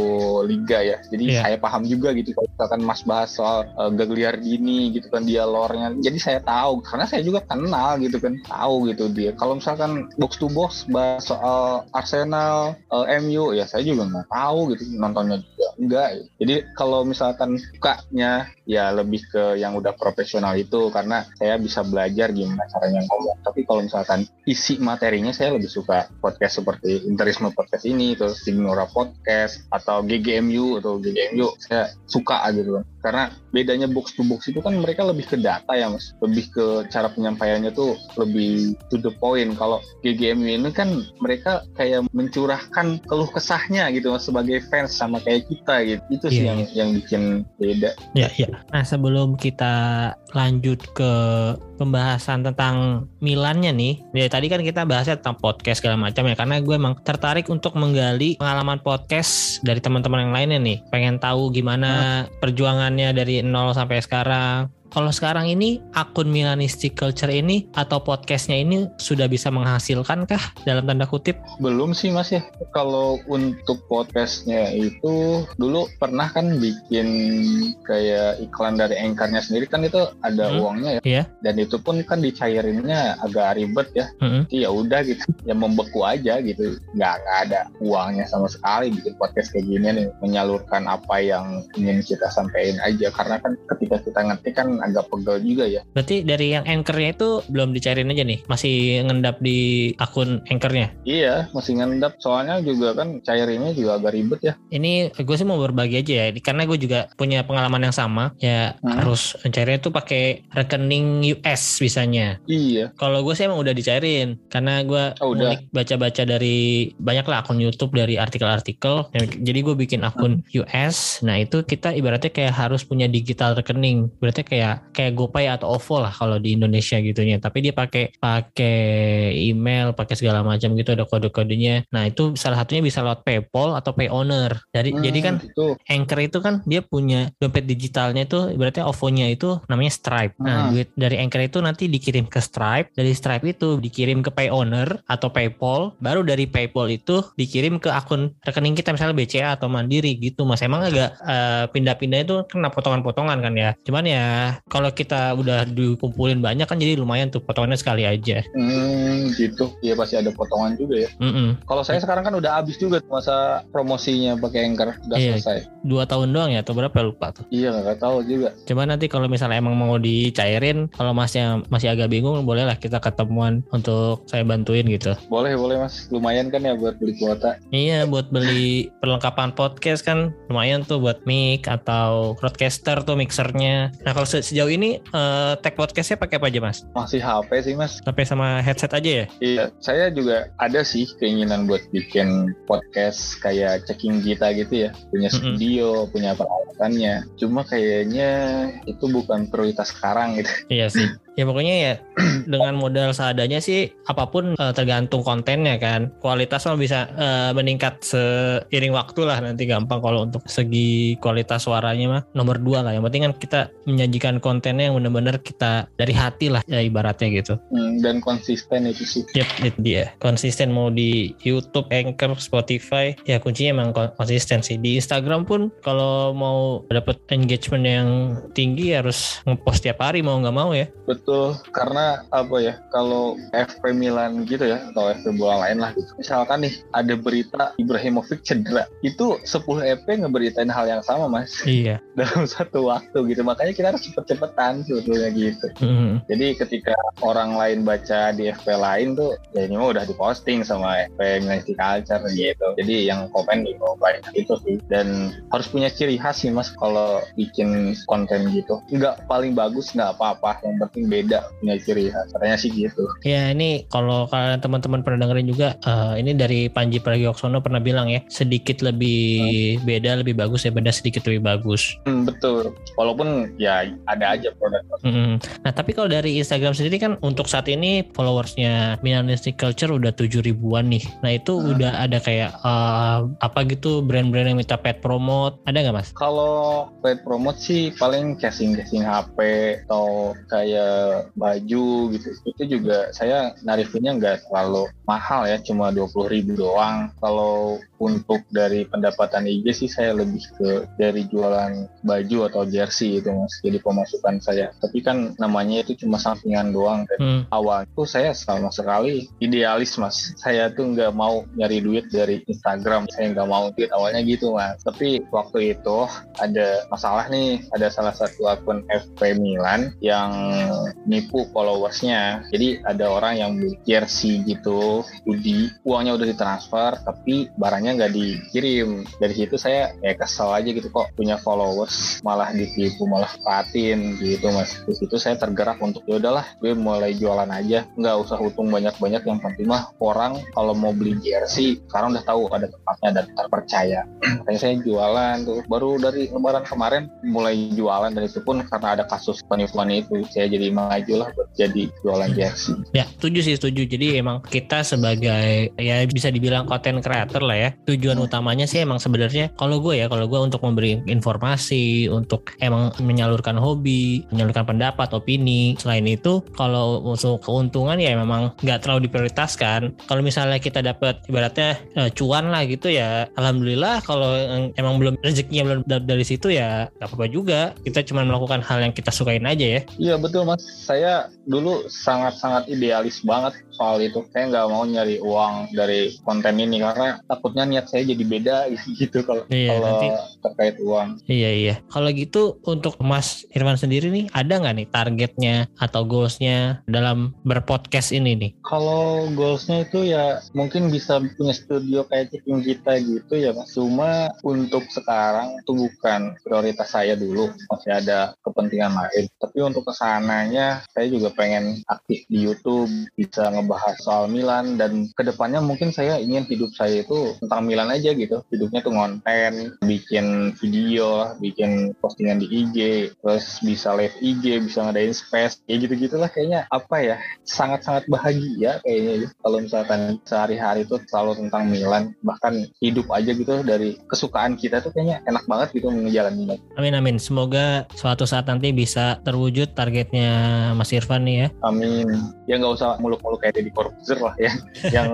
Speaker 2: liga ya. Jadi
Speaker 1: Iya.
Speaker 2: saya paham juga gitu kalau misalkan Mas bahas soal uh, Gagliardini gitu kan dia lore-nya jadi saya tahu karena saya juga kenal gitu kan tahu gitu dia. Kalau misalkan box to box bahas soal Arsenal uh, MU ya saya juga nggak tahu gitu nontonnya juga enggak jadi kalau misalkan sukanya ya lebih ke yang udah profesional itu karena saya bisa belajar gimana caranya ngomong. Tapi kalau misalkan isi materinya saya lebih suka podcast seperti Interisme Podcast ini terus Signora Podcast atau GGMU atau GGMU saya suka gitu kan. Karena bedanya box to box itu kan mereka lebih ke data ya mas. Lebih ke cara penyampaiannya tuh lebih to the point. Kalau GGMU ini kan mereka kayak mencurahkan keluh kesahnya gitu mas sebagai fans sama kayak kita gitu. Itu sih
Speaker 1: Iya,
Speaker 2: yang yang bikin beda.
Speaker 1: Ya, ya. Nah, sebelum kita lanjut ke pembahasan tentang Milannya nih, ya tadi kan kita bahasnya tentang podcast segala macam ya, karena gue emang tertarik untuk menggali pengalaman podcast dari teman-teman yang lainnya nih, pengen tahu gimana perjuangannya dari nol sampai sekarang. Kalau sekarang ini akun Milanistic Culture ini atau podcastnya ini sudah bisa menghasilkan kah dalam tanda kutip?
Speaker 2: Belum sih mas ya. Kalau untuk podcastnya itu dulu pernah kan bikin kayak iklan dari anchornya sendiri kan itu ada
Speaker 1: Hmm.
Speaker 2: uangnya ya.
Speaker 1: Iya.
Speaker 2: Dan itu pun kan dicairinnya agak ribet ya. Jadi ya udah gitu, ya membeku aja gitu. Nggak, nggak ada uangnya sama sekali bikin podcast kayak gini nih. Menyalurkan apa yang ingin kita sampaikan aja. Karena kan ketika kita ngetik kan agak pegel juga ya.
Speaker 1: Berarti dari yang anchornya itu belum dicairin aja nih, masih ngendap di akun anchornya.
Speaker 2: Iya, masih ngendap. Soalnya juga kan cairinnya juga agak ribet ya.
Speaker 1: Ini gue sih mau berbagi aja ya, karena gue juga punya pengalaman yang sama. Ya
Speaker 2: Hmm.
Speaker 1: harus cairnya tuh pakai rekening US bisanya.
Speaker 2: Iya.
Speaker 1: Kalau gue sih emang udah dicairin, karena gue
Speaker 2: Oh, udah.
Speaker 1: baca-baca dari banyak lah akun YouTube dari artikel-artikel. Jadi gue bikin akun US. Nah itu kita ibaratnya kayak harus punya digital rekening. Berarti kayak kayak GoPay atau OVO lah kalau di Indonesia gitunya. Tapi dia pakai pakai email, pakai segala macam gitu ada kode-kodenya. Nah itu salah satunya bisa lewat PayPal atau Payowner. Jadi
Speaker 2: Hmm,
Speaker 1: jadi kan
Speaker 2: itu
Speaker 1: Anchor itu kan dia punya dompet digitalnya itu berarti OVO-nya itu namanya Stripe. Nah,
Speaker 2: Hmm.
Speaker 1: duit dari Anchor itu nanti dikirim ke Stripe, dari Stripe itu dikirim ke Payowner atau PayPal, baru dari PayPal itu dikirim ke akun rekening kita misalnya BCA atau Mandiri gitu. Mas emang agak eh, pindah-pindah itu kena potongan-potongan kan ya. Cuman ya kalau kita udah dikumpulin banyak kan jadi lumayan tuh potongannya sekali aja.
Speaker 2: Hmm, gitu. Iya pasti ada potongan juga ya.
Speaker 1: Mm-mm.
Speaker 2: Kalau saya sekarang kan udah habis juga masa promosinya pakai Anchor udah
Speaker 1: Iya.
Speaker 2: selesai.
Speaker 1: Dua tahun doang ya atau berapa lupa tuh.
Speaker 2: Iya nggak tahu juga.
Speaker 1: Coba nanti kalau misalnya emang mau dicairin, kalau masnya masih agak bingung, bolehlah kita ketemuan untuk saya bantuin gitu.
Speaker 2: Boleh boleh mas. Lumayan kan ya buat beli kuota.
Speaker 1: Iya, buat beli perlengkapan podcast kan lumayan tuh buat mic atau broadcaster tuh mixernya. Nah kalau sejauh ini uh, tag podcastnya pakai apa aja mas?
Speaker 2: Masih HP sih mas.
Speaker 1: HP sama headset aja ya?
Speaker 2: Iya, saya juga ada sih keinginan buat bikin podcast kayak checking kita gitu ya, punya studio, mm -hmm. punya peralatannya. Cuma kayaknya itu bukan prioritas sekarang gitu.
Speaker 1: Iya sih. Ya pokoknya ya dengan modal seadanya sih apa pun uh, tergantung kontennya kan. Kualitas mah bisa uh, meningkat seiring waktu lah nanti gampang kalau untuk segi kualitas suaranya mah nomor dua lah. Yang penting kan kita menyajikan kontennya yang benar-benar kita dari hati lah ya ibaratnya gitu.
Speaker 2: Hmm, dan konsisten itu sih.
Speaker 1: Yep, itu dia. Konsisten mau di YouTube, Anchor, Spotify ya kuncinya emang konsisten sih. Di Instagram pun kalau mau dapat engagement yang tinggi harus ngepost tiap hari mau nggak mau ya.
Speaker 2: Betul karena apa ya, kalau FP Milan gitu ya, atau FP bola lain lah gitu. Misalkan nih, ada berita Ibrahimovic cedera, itu 10 EP ngeberitain hal yang sama mas.
Speaker 1: Iya.
Speaker 2: Dalam satu waktu gitu, makanya kita harus cepet-cepetan sebetulnya gitu. Mm-hmm. Jadi ketika orang lain baca di FP lain tuh, ya ini mah udah diposting sama FP Milan Culture gitu. Jadi yang komen di banyak itu sih. Dan harus punya ciri khas sih mas kalau bikin konten gitu. Nggak paling bagus, nggak apa-apa. Yang penting beda punya ciri khas katanya sih gitu
Speaker 1: ya ini kalau kalian teman-teman pernah dengerin juga uh, ini dari Panji Pragiwaksono pernah bilang ya sedikit lebih hmm. beda lebih bagus ya beda sedikit lebih bagus
Speaker 2: hmm, betul walaupun ya ada aja produk
Speaker 1: hmm. nah tapi kalau dari Instagram sendiri kan untuk saat ini followersnya Minimalistic Culture udah tujuh ribuan nih nah itu hmm. udah ada kayak uh, apa gitu brand-brand yang minta pet promote ada nggak mas?
Speaker 2: Kalau pet promote sih paling casing-casing HP atau kayak baju gitu itu juga saya narifinnya nggak terlalu mahal ya cuma dua puluh ribu doang kalau untuk dari pendapatan IG sih saya lebih ke dari jualan baju atau jersey itu mas jadi pemasukan saya. Tapi kan namanya itu cuma sampingan doang kan hmm. awal itu saya sama sekali idealis mas. Saya tuh nggak mau nyari duit dari Instagram. Saya nggak mau duit awalnya gitu mas. Tapi waktu itu ada masalah nih. Ada salah satu akun FP Milan yang nipu followersnya. Jadi ada orang yang beli jersey gitu hoodie uangnya udah ditransfer tapi barangnya nggak dikirim. Dari situ saya ya kesel aja gitu kok punya followers malah ditipu malah patin gitu mas. Di situ saya tergerak untuk ya udahlah gue mulai jualan aja. Nggak usah untung banyak-banyak. Yang penting mah orang kalau mau beli jersey sekarang udah tahu ada tempatnya dan terpercaya. Makanya saya jualan tuh. Baru dari lebaran kemarin mulai jualan dan itu pun karena ada kasus penipuan itu saya jadi maju lah jadi jualan jersey.
Speaker 1: Ya setuju sih setuju. Jadi emang kita sebagai ya bisa dibilang content creator lah ya tujuan hmm. utamanya sih emang sebenarnya kalau gue ya kalau gue untuk memberi informasi untuk emang menyalurkan hobi menyalurkan pendapat opini. Selain itu kalau untuk keuntungan ya memang nggak terlalu diprioritaskan. Kalau misalnya kita dapat ibaratnya uh, cuan lah gitu ya alhamdulillah kalau emang belum rezekinya belum dari situ ya nggak apa-apa juga. Kita cuma melakukan hal yang kita sukain aja ya.
Speaker 2: Iya betul mas. Saya dulu sangat-sangat idealis banget soal itu saya nggak mau nyari uang dari konten ini karena takutnya niat saya jadi beda gitu kalau iya, kalau nanti, terkait uang.
Speaker 1: Iya iya. Kalau gitu untuk Mas Irfan sendiri nih ada nggak nih targetnya atau goalsnya dalam berpodcast ini nih?
Speaker 2: Kalau goalsnya itu ya mungkin bisa punya studio kayak ciping kita gitu ya Mas. Cuma untuk sekarang itu bukan prioritas saya dulu. Masih ada kepentingan lain. Tapi untuk ke sananya saya juga pengen aktif di YouTube, bisa ngebahas soal Milan dan ke depannya mungkin saya ingin hidup saya itu tentang Milan aja gitu. Hidupnya tuh ngonten bikin video bikin postingan di IG terus bisa live IG bisa ngadain space kayak gitu gitulah kayaknya. Apa ya sangat-sangat bahagia kayaknya ya. kalau misalkan sehari-hari itu selalu tentang Milan. Bahkan hidup aja gitu dari kesukaan kita tuh kayaknya enak banget gitu menjalani
Speaker 1: amin amin. Semoga suatu saat nanti bisa terwujud targetnya Mas Irfan nih ya.
Speaker 2: Amin. Ya nggak usah muluk-muluk kayak di Corbuzier lah ya. Yang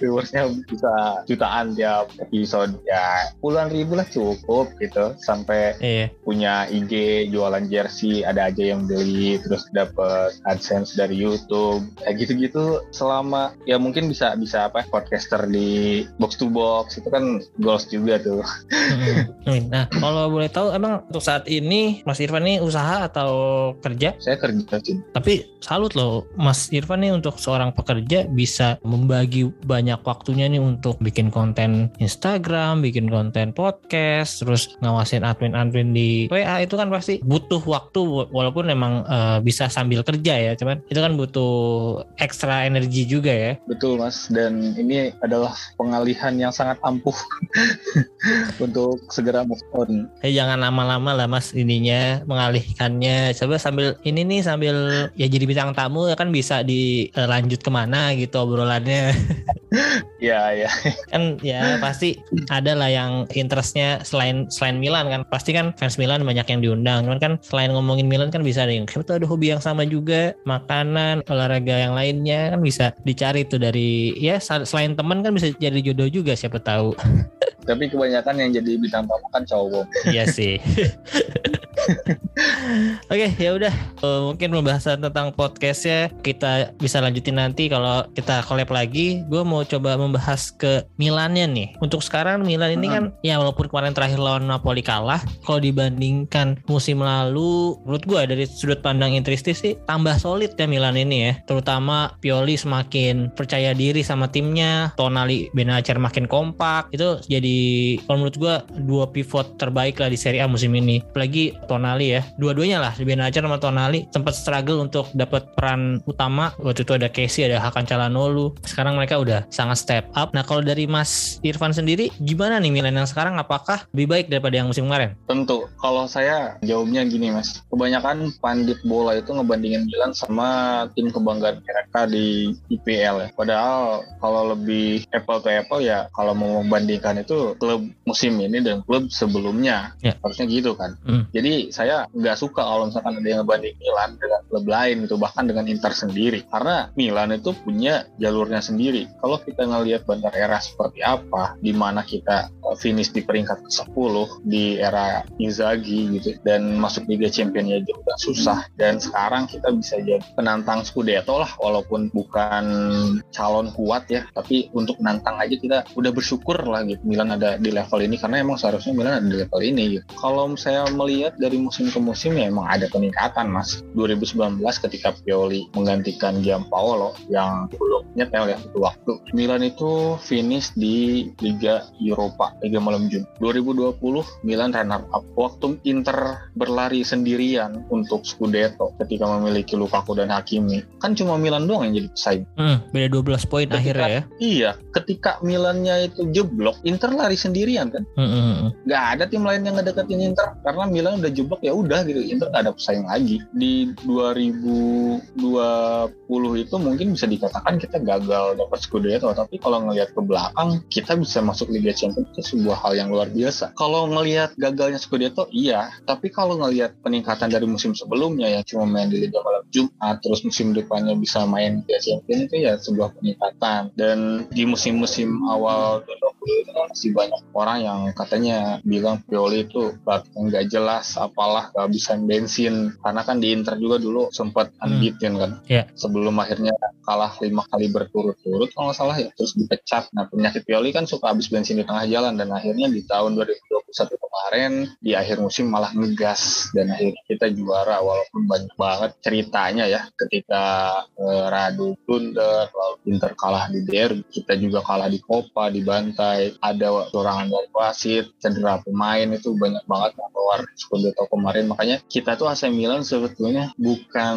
Speaker 2: viewersnya bisa jutaan tiap episode ya puluhan ribu lah cukup gitu. Sampai iya. punya IG jualan jersey ada aja yang beli terus dapat adsense dari YouTube. Ya gitu-gitu selama ya mungkin bisa bisa apa podcaster di box to box itu kan goals juga tuh.
Speaker 1: Nah kalau boleh tahu emang untuk saat ini Mas Irfan ini usaha atau kerja?
Speaker 2: Saya kerja sih
Speaker 1: tapi salut loh Mas Irfan nih untuk seorang pekerja bisa membagi banyak waktunya nih untuk bikin konten Instagram, bikin konten podcast, terus ngawasin admin-admin di WA itu kan pasti butuh waktu walaupun memang uh, bisa sambil kerja ya, cuman itu kan butuh ekstra energi juga ya.
Speaker 2: Betul mas, dan ini adalah pengalihan yang sangat ampuh untuk segera move on.
Speaker 1: Eh jangan lama-lama lah mas ininya mengalihkannya. Coba sambil ini nih sambil ya jadi bintang tamu ya kan bisa dilanjut ke mana gitu obrolannya.
Speaker 2: ya ya.
Speaker 1: Kan ya pasti ada lah yang interestnya selain selain Milan kan. Pasti kan fans Milan banyak yang diundang. Cuman kan selain ngomongin Milan kan bisa ada yang siapa ada hobi yang sama juga makanan olahraga yang lainnya. Kan bisa dicari tuh dari ya selain teman kan bisa jadi jodoh juga siapa tahu.
Speaker 2: Tapi kebanyakan yang jadi bintang tamu kan cowok.
Speaker 1: Iya sih Oke, ya udah. Uh, mungkin pembahasan tentang podcastnya kita bisa lanjutin nanti kalau kita collab lagi. Gue mau coba membahas ke Milannya nih. Untuk sekarang Milan ini kan ya walaupun kemarin terakhir lawan Napoli kalah, kalau dibandingkan musim lalu, menurut gue dari sudut pandang Intristi sih tambah solid ya Milan ini ya. Terutama Pioli semakin percaya diri sama timnya, Tonali Benacer makin kompak. Itu jadi kalau menurut gue dua pivot terbaik lah di Serie A musim ini. Apalagi Tonali ya. Dua-duanya lah Benacer sama Tonali sempat struggle untuk dapat peran utama. Waktu itu ada Casey ada Hakan Calhanoglu. Sekarang mereka udah sangat step up. Nah kalau dari Mas Irfan sendiri gimana nih Milan yang sekarang? Apakah lebih baik daripada yang musim kemarin?
Speaker 2: Tentu. Kalau saya jawabnya gini Mas. Kebanyakan pandit bola itu ngebandingin Milan sama tim kebanggaan mereka di IPL ya. Padahal kalau lebih apple to apple ya kalau mau membandingkan itu klub musim ini dan klub sebelumnya. Ya. harusnya gitu kan. Hmm. jadi saya nggak suka kalau misalkan ada yang ngebanding Milan dengan klub lain itu bahkan dengan Inter sendiri. Karena Milan itu punya jalurnya sendiri. Kalau kita ngelihat Bandar era seperti apa di mana kita uh, finish di peringkat ke-10 di era Inzaghi gitu dan masuk Liga Champions ya juga susah dan sekarang kita bisa jadi penantang Scudetto lah walaupun bukan calon kuat ya tapi untuk nantang aja kita udah bersyukur lah gitu Milan ada di level ini karena emang seharusnya Milan ada di level ini gitu. Kalau saya melihat dari musim ke musim ya emang ada peningkatan mas. 2019 ketika Pioli menggantikan Giampaolo yang belum nyetel ya itu waktu. Milan itu finish di Liga Eropa Liga Malam Jun 2020 Milan runner up. Waktu Inter berlari sendirian untuk Scudetto ketika memiliki Lukaku dan Hakimi. Kan cuma Milan doang yang jadi pesaing.
Speaker 1: Hmm, beda 12 poin akhirnya ya.
Speaker 2: iya ketika Milannya itu jeblok Inter lari sendirian kan. Hmm, hmm, hmm. nggak ada tim lain yang ngedeketin Inter karena Milan udah jeblok ya udah gitu. Inter nggak ada pesaing lagi. Di 2020 itu mungkin bisa dikatakan kita gagal dapat Scudetto tapi kalau ngelihat ke belakang kita bisa masuk Liga Champions itu sebuah hal yang luar biasa. Kalau ngelihat gagalnya Scudetto iya. Tapi kalau ngelihat peningkatan dari musim sebelumnya yang cuma main di Liga Malam Jumat terus musim depannya bisa main Liga Champions itu ya sebuah peningkatan. Dan di musim-musim awal 2020 itu kan masih banyak orang yang katanya bilang Pioli itu nggak jelas apalah kehabisan bensin. Karena kan di Inter juga dulu sempat hmm. unbeaten kan. Yeah. sebelum akhirnya kalah lima kali berturut-turut kalau nggak salah ya. Terus dipecat. Nah penyakit Pioli kan suka habis bensin di tengah jalan. Dan akhirnya di tahun 2021 kemarin di akhir musim malah ngegas. Dan akhirnya kita juara walaupun banyak banget ceritanya ya. Ketika eh, Radu blunder lalu Inter kalah di derby kita juga kalah di Copa dibantai ada serangan dari wasit cedera pemain itu banyak banget. Yang keluar Scudetto kemain makanya kita tuh AC Milan sebetulnya bukan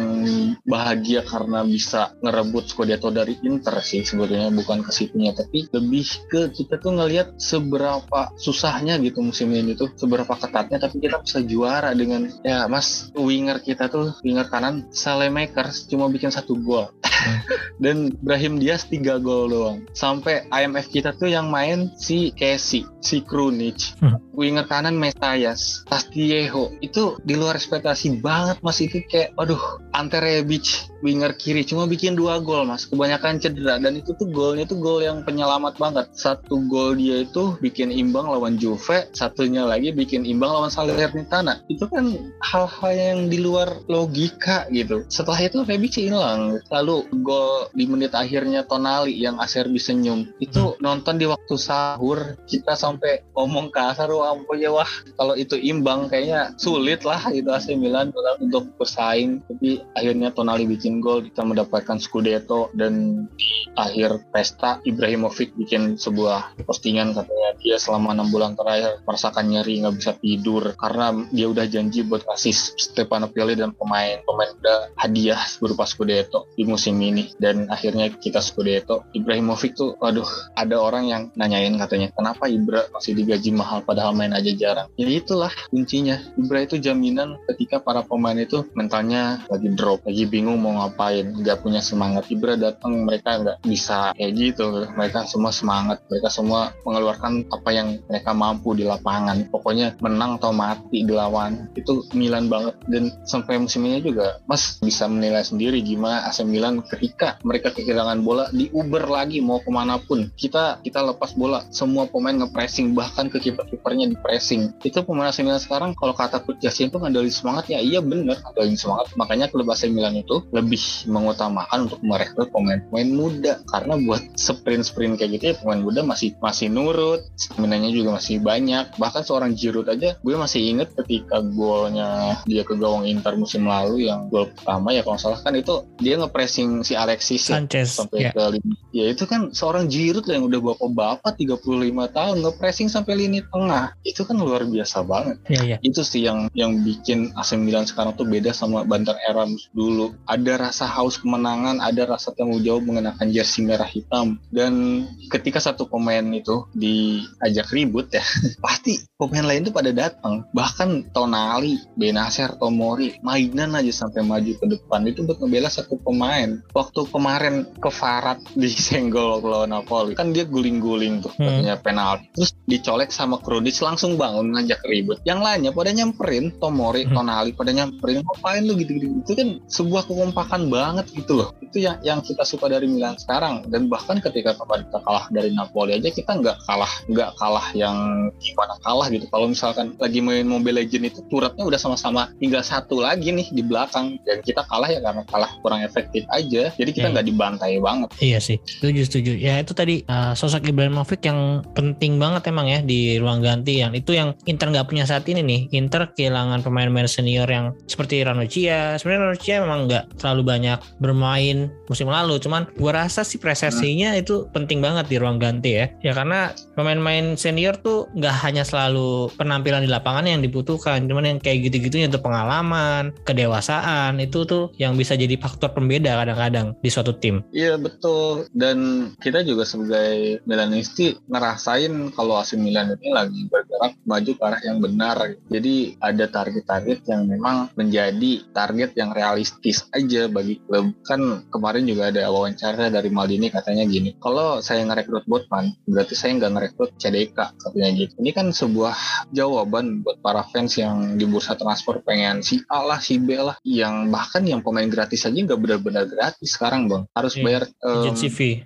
Speaker 2: bahagia karena bisa ngerebut Scudetto dari Inter sih sebetulnya bukan ke situnya tapi lebih ke kita tuh ngelihat seberapa susahnya gitu musim ini tuh seberapa ketatnya. Tapi kita bisa juara dengan ya mas winger kita tuh winger kanan Makers cuma bikin satu gol. Dan Brahim Diaz tiga gol doang. Sampai IMF kita tuh yang main si Casey si Krunic. Hmm. winger kanan Mesias Castillejo itu di luar ekspektasi banget mas. Itu kayak aduh Ante Rebic winger kiri cuma bikin dua gol mas. Kebanyakan cedera dan itu tuh golnya tuh gol yang penyelamat banget. Satu gol dia itu bikin imbang lawan Juve satunya lagi bikin imbang lawan Salernitana. Itu kan hal-hal yang di luar logika gitu. Setelah itu Rebic hilang. Lalu gol di menit akhirnya Tonali yang Acerbi senyum. Itu hmm. nonton di waktu sahur kita sampai ngomong kasar wah ampun ya wah kalau itu imbang kayaknya sulit lah itu AC Milan untuk bersaing. Tapi akhirnya Tonali bikin gol kita mendapatkan Scudetto dan di akhir pesta Ibrahimovic bikin sebuah postingan katanya dia selama enam bulan terakhir merasakan nyeri nggak bisa tidur karena dia udah janji buat kasih Stefano Pioli dan pemain-pemain udah hadiah berupa Scudetto di musim ini. Dan akhirnya kita Scudetto. Ibrahimovic tuh waduh ada orang yang nanyain katanya kenapa Ibra masih digaji mahal padahal main aja jarang? Ya itulah kuncinya. Ibra itu jaminan ketika para pemain itu mentalnya lagi drop lagi bingung mau ngapain. Nggak punya semangat. Ibra datang mereka nggak bisa kayak gitu. Mereka semua semangat. Mereka semua mengeluarkan apa yang mereka mampu di lapangan. Pokoknya menang atau mati dilawan itu Milan banget. Dan sampai musim ini juga Mas bisa menilai sendiri gimana AC Milan ketika mereka kehilangan bola di Uber lagi mau ke mana pun kita kita lepas bola. Semua pemain ngepressing bahkan ke kiper-kipernya di pressing itu pemain AC Milan sekarang kalau kata Coach Jasin itu ngandelin semangat ya iya bener ngandelin semangat. Makanya klub AC Milan itu lebih mengutamakan untuk merekrut pemain-pemain muda. Karena buat sprint-sprint kayak gitu ya pemain muda masih masih nurut stamina juga masih banyak. Bahkan seorang Giroud aja gue masih inget ketika golnya dia ke gawang Inter musim lalu yang gol pertama ya kalau salah kan itu dia ngepressing si Alexis
Speaker 1: ya, Sanchez
Speaker 2: sampai yeah. ke lini. Ya itu kan seorang Giroud yang udah bapak-bapak 35 tahun ngepressing sampai lini tengah. Itu kan luar biasa banget.
Speaker 1: Yeah, yeah.
Speaker 2: itu sih yang yang bikin AC Milan sekarang tuh beda sama Banter era dulu. Ada rasa haus kemenangan ada rasa tanggung jawab mengenakan jersey merah hitam. Dan ketika satu pemain itu diajak ribut ya pasti pemain lain tuh pada datang. Bahkan Tonali Benacer Tomori mainan aja sampai maju ke depan. Itu buat ngebela satu pemain. Waktu kemarin ke Farad di senggol lawan Napoli kan dia guling-guling tuh hmm. katanya penalti. Terus dicolek sama Krunic langsung bangun ngajak ribut. Yang lainnya pada nyamperin Tomori hmm. Tonali pada nyamperin ngapain lu gitu-gitu kan sebuah kekompakan banget gitu loh. Itu yang yang kita suka dari Milan sekarang. Dan bahkan ketika kita kalah dari Napoli aja kita nggak kalah nggak kalah yang gimana kalah gitu. Kalau misalkan lagi main Mobile Legend itu turutnya udah sama-sama tinggal satu lagi nih di belakang. Dan kita kalah ya karena kalah kurang efektif aja. Jadi kita iya. nggak yeah. dibantai banget.
Speaker 1: Iya sih setuju setuju. Ya itu tadi uh, sosok Ibrahimovic yang penting banget emang ya di ruang ganti yang itu yang Inter nggak punya saat ini nih. Inter kehilangan pemain-pemain senior yang seperti Ranocchia sebenarnya Ranocchia memang nggak terlalu banyak bermain musim lalu. Cuman gua rasa sih presesinya hmm. itu penting banget di ruang ganti ya. Ya karena pemain-pemain senior tuh nggak hanya selalu penampilan di lapangan yang dibutuhkan. Cuman yang kayak gitu-gitunya itu pengalaman kedewasaan itu tuh yang bisa jadi faktor pembeda kadang-kadang di suatu tim.
Speaker 2: Iya betul. Dan kita juga sebagai Milanisti ngerasain kalau AC Milan ini lagi bergerak maju ke arah yang benar. Jadi ada target-target yang memang menjadi target yang realistis aja bagi klub kan kemarin juga ada wawancara dari Maldini katanya gini kalau saya ngerekrut Botman berarti saya nggak ngerekrut CDK katanya gitu ini kan sebuah jawaban buat para fans yang di bursa transfer pengen si A lah si B lah yang bahkan yang pemain gratis aja nggak benar-benar gratis sekarang bang harus yeah. bayar um,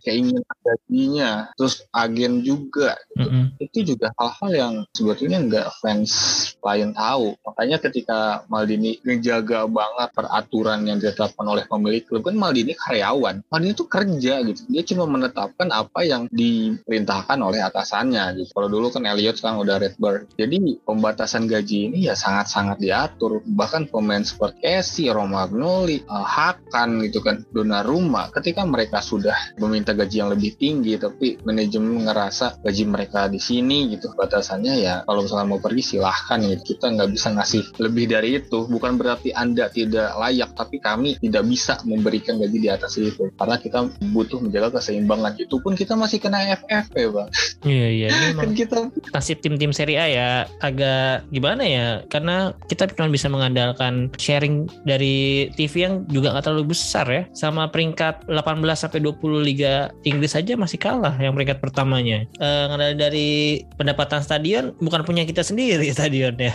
Speaker 2: keinginan gajinya terus agen juga gitu. mm-hmm. itu juga hal-hal yang sebetulnya nggak fans lain tahu makanya ketika Maldini menjaga banget peraturan yang ditetapkan oleh pemilik klub kan Maldini karyawan. Maldini itu kerja gitu. Dia cuma menetapkan apa yang diperintahkan oleh atasannya gitu. Kalau dulu kan Elliot sekarang udah Redbird jadi pembatasan gaji ini ya sangat-sangat diatur. Bahkan pemain seperti Esi, Romagnoli, uh, Hakan gitu kan Donnarumma ketika mereka sudah meminta gaji yang lebih tinggi tapi manajemen ngerasa gaji mereka di sini gitu batasannya ya kalau misalnya mau pergi silahkan gitu. Kita nggak bisa ngasih lebih dari itu. Bukan berarti anda tidak layak tapi kami tidak bisa memberikan gaji di atas itu. Karena kita butuh menjaga keseimbangan. Itu pun kita masih kena FF ya bang
Speaker 1: iya iya kan kita nasib tim-tim Serie A ya agak gimana ya karena kita cuma bisa mengandalkan sharing dari TV yang juga nggak terlalu besar ya. Sama peringkat 18 sampai 20 Liga Inggris aja masih kalah yang peringkat pertamanya. Uh, dari pendapatan stadion bukan punya kita sendiri stadionnya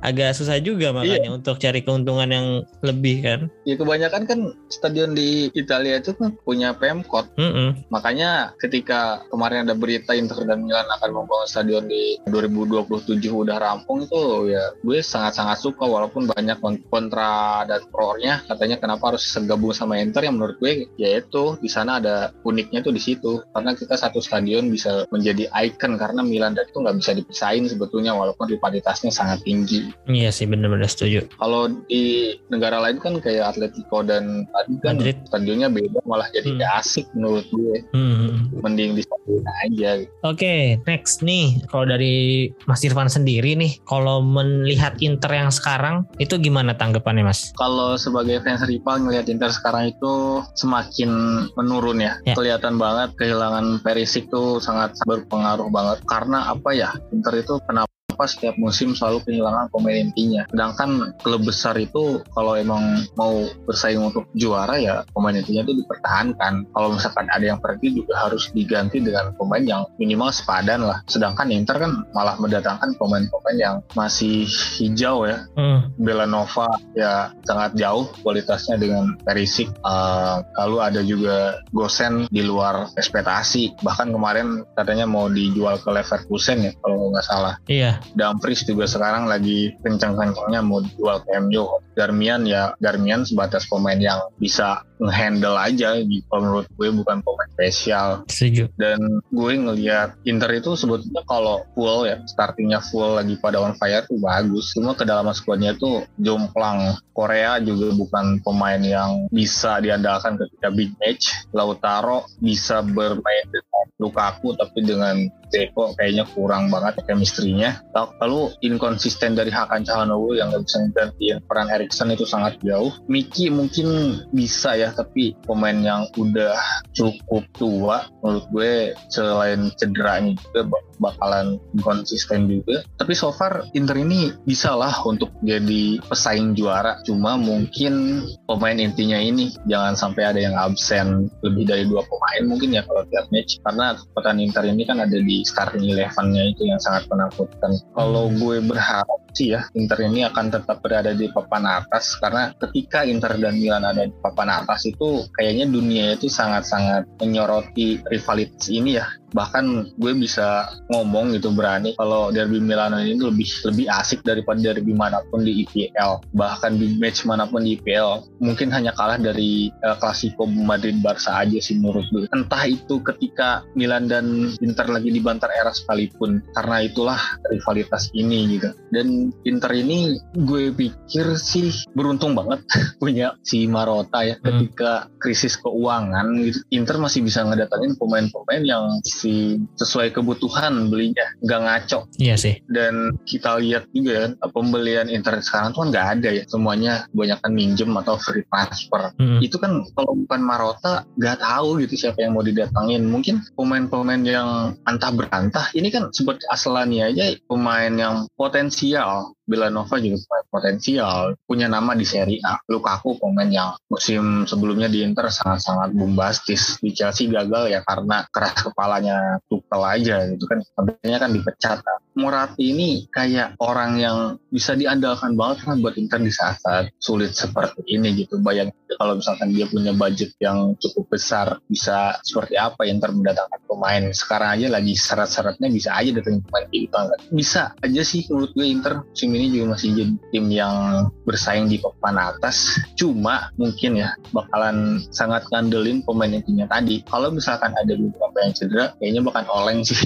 Speaker 1: agak susah juga makanya iya. untuk cari keuntungan yang lebih kan.
Speaker 2: Ya kebanyakan kan stadion di Italia itu kan punya Pemkot. Mm -hmm. makanya ketika kemarin ada berita Inter dan Milan akan membangun stadion di 2027 udah rampung itu ya gue sangat-sangat suka walaupun banyak kontra dan pro-nya. Katanya kenapa harus segabung sama Inter? Yang menurut gue ya itu di sana ada uniknya tuh di situ. Karena kita satu stadion bisa menjadi ikon karena Milan dan itu nggak bisa dipisahin sebetulnya walaupun rivalitasnya sangat tinggi
Speaker 1: Iya sih benar-benar setuju.
Speaker 2: Kalau di negara lain kan kayak Atletico dan Madrid kan
Speaker 1: Madrid.
Speaker 2: stadionnya beda malah jadi
Speaker 1: Hmm.
Speaker 2: asik menurut gue.
Speaker 1: Hmm.
Speaker 2: Mending di stadion aja.
Speaker 1: Oke, next nih. Kalau dari Mas Irfan sendiri nih, kalau melihat Inter yang sekarang itu gimana tanggapannya Mas?
Speaker 2: Kalau sebagai fans rival ngelihat Inter sekarang itu semakin menurun ya.
Speaker 1: Ya.
Speaker 2: Kelihatan banget kehilangan Perisic tuh sangat berpengaruh banget. Karena apa ya? Inter itu kenapa setiap musim selalu kehilangan pemain intinya. Sedangkan klub besar itu kalau emang mau bersaing untuk juara ya pemain intinya itu dipertahankan. Kalau misalkan ada yang pergi juga harus diganti dengan pemain yang minimal sepadan lah. Sedangkan Inter kan malah mendatangkan pemain-pemain yang masih hijau ya.
Speaker 1: Hmm.
Speaker 2: Belanova ya sangat jauh kualitasnya dengan Perisic. Uh, lalu ada juga Gosen di luar ekspektasi. Bahkan kemarin katanya mau dijual ke Leverkusen ya kalau nggak salah.
Speaker 1: Iya.
Speaker 2: Dumfries juga sekarang lagi kencang-kencangnya mau dijual ke MU. Darmian ya Darmian sebatas pemain yang bisa ngehandle aja gitu. Menurut gue bukan pemain spesial
Speaker 1: Setuju.
Speaker 2: dan gue ngelihat Inter itu sebetulnya kalau full ya startingnya full lagi pada on fire tuh bagus cuma kedalaman squadnya tuh jomplang Korea juga bukan pemain yang bisa diandalkan ketika big match Lautaro bisa bermain dengan Lukaku tapi dengan Zeko kayaknya kurang banget chemistry-nya. Lalu inkonsisten dari Hakan Calhanoglu yang gak bisa menggantiin peran Erikson itu sangat jauh. Miki mungkin bisa ya tapi pemain yang udah cukup tua menurut gue selain cederanya juga bak- bakalan konsisten juga. Tapi so far Inter ini bisa lah untuk jadi pesaing juara. Cuma mungkin pemain intinya ini jangan sampai ada yang absen lebih dari dua pemain mungkin ya kalau tiap match. Karena kekuatan Inter ini kan ada di starting eleven-nya itu yang sangat menakutkan. Kalau gue berharap sih ya Inter ini akan tetap berada di papan atas karena ketika Inter dan Milan ada di papan atas itu kayaknya dunia itu sangat-sangat menyoroti rivalitas ini ya bahkan gue bisa ngomong gitu berani kalau derby Milano ini lebih lebih asik daripada derby mana pun di IPL bahkan di match mana pun di IPL mungkin hanya kalah dari El Clasico Madrid Barca aja sih menurut gue. Entah itu ketika Milan dan Inter lagi di bantar era sekalipun karena itulah rivalitas ini gitu. Dan Inter ini gue pikir sih beruntung banget punya si Marota ya
Speaker 1: Hmm.
Speaker 2: ketika krisis keuangan gitu. Inter masih bisa ngedatangin pemain-pemain yang si sesuai kebutuhan belinya nggak ngaco.
Speaker 1: Iya sih.
Speaker 2: dan kita lihat juga kan pembelian Inter sekarang tuh kan nggak ada ya. Semuanya kebanyakan minjem atau free transfer.
Speaker 1: Hmm.
Speaker 2: itu kan kalau bukan Marota nggak tahu gitu siapa yang mau didatangin mungkin pemain-pemain yang antah berantah ini kan seperti Aslani aja pemain yang potensial Belanova juga potensial punya nama di Serie A. Lukaku pemain yang musim sebelumnya di Inter sangat-sangat bombastis. Di Chelsea gagal ya karena keras kepalanya Tuchel aja gitu kan. Sebenarnya kan dipecat Morati ini kayak orang yang bisa diandalkan banget kan buat Inter di saat-saat sulit seperti ini gitu. Bayangin kalau misalkan dia punya budget yang cukup besar, bisa seperti apa Inter mendatangkan pemain. Sekarang aja lagi syarat-syaratnya bisa aja datangin pemain gitu kan. Bisa aja sih menurut gue Inter musim ini juga masih jadi tim yang bersaing di papan atas. Cuma mungkin ya bakalan sangat ngandelin pemain tadi. Kalau misalkan ada beberapa yang cedera, kayaknya bakal oleng sih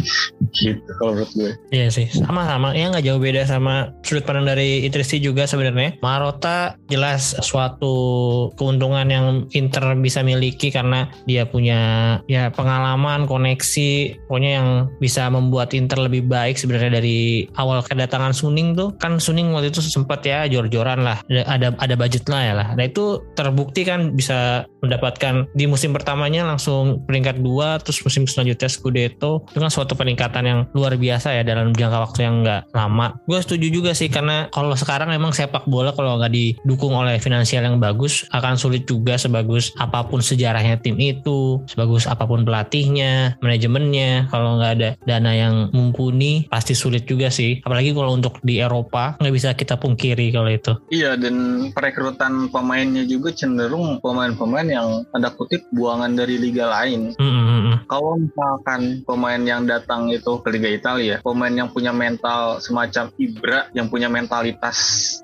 Speaker 2: gitu kalau menurut gue.
Speaker 1: Iya sih, sama-sama. Ya nggak jauh beda sama sudut pandang dari Itristi juga sebenarnya. Marota jelas suatu keuntungan yang Inter bisa miliki karena dia punya ya pengalaman, koneksi, pokoknya yang bisa membuat Inter lebih baik sebenarnya dari awal kedatangan Suning tuh kan Suning waktu itu sempat ya jor-joran lah, ada ada, budget lah ya lah. Nah itu terbukti kan bisa mendapatkan di musim pertamanya langsung peringkat dua, terus musim selanjutnya Scudetto itu kan suatu peningkatan yang luar biasa ya dalam jangka waktu yang nggak lama. Gue setuju juga sih karena kalau sekarang memang sepak bola kalau nggak didukung oleh finansial yang bagus akan sulit juga sebagus apa pun sejarahnya tim itu, sebagus apa pun pelatihnya, manajemennya. Kalau nggak ada dana yang mumpuni pasti sulit juga sih. Apalagi kalau untuk di Eropa nggak bisa kita pungkiri kalau itu.
Speaker 2: Iya dan perekrutan pemainnya juga cenderung pemain-pemain yang tanda kutip buangan dari liga lain.
Speaker 1: Mm, mm, mm.
Speaker 2: Kalau misalkan pemain yang datang itu ke Liga Italia, pemain yang punya mental semacam Ibra, yang punya mentalitas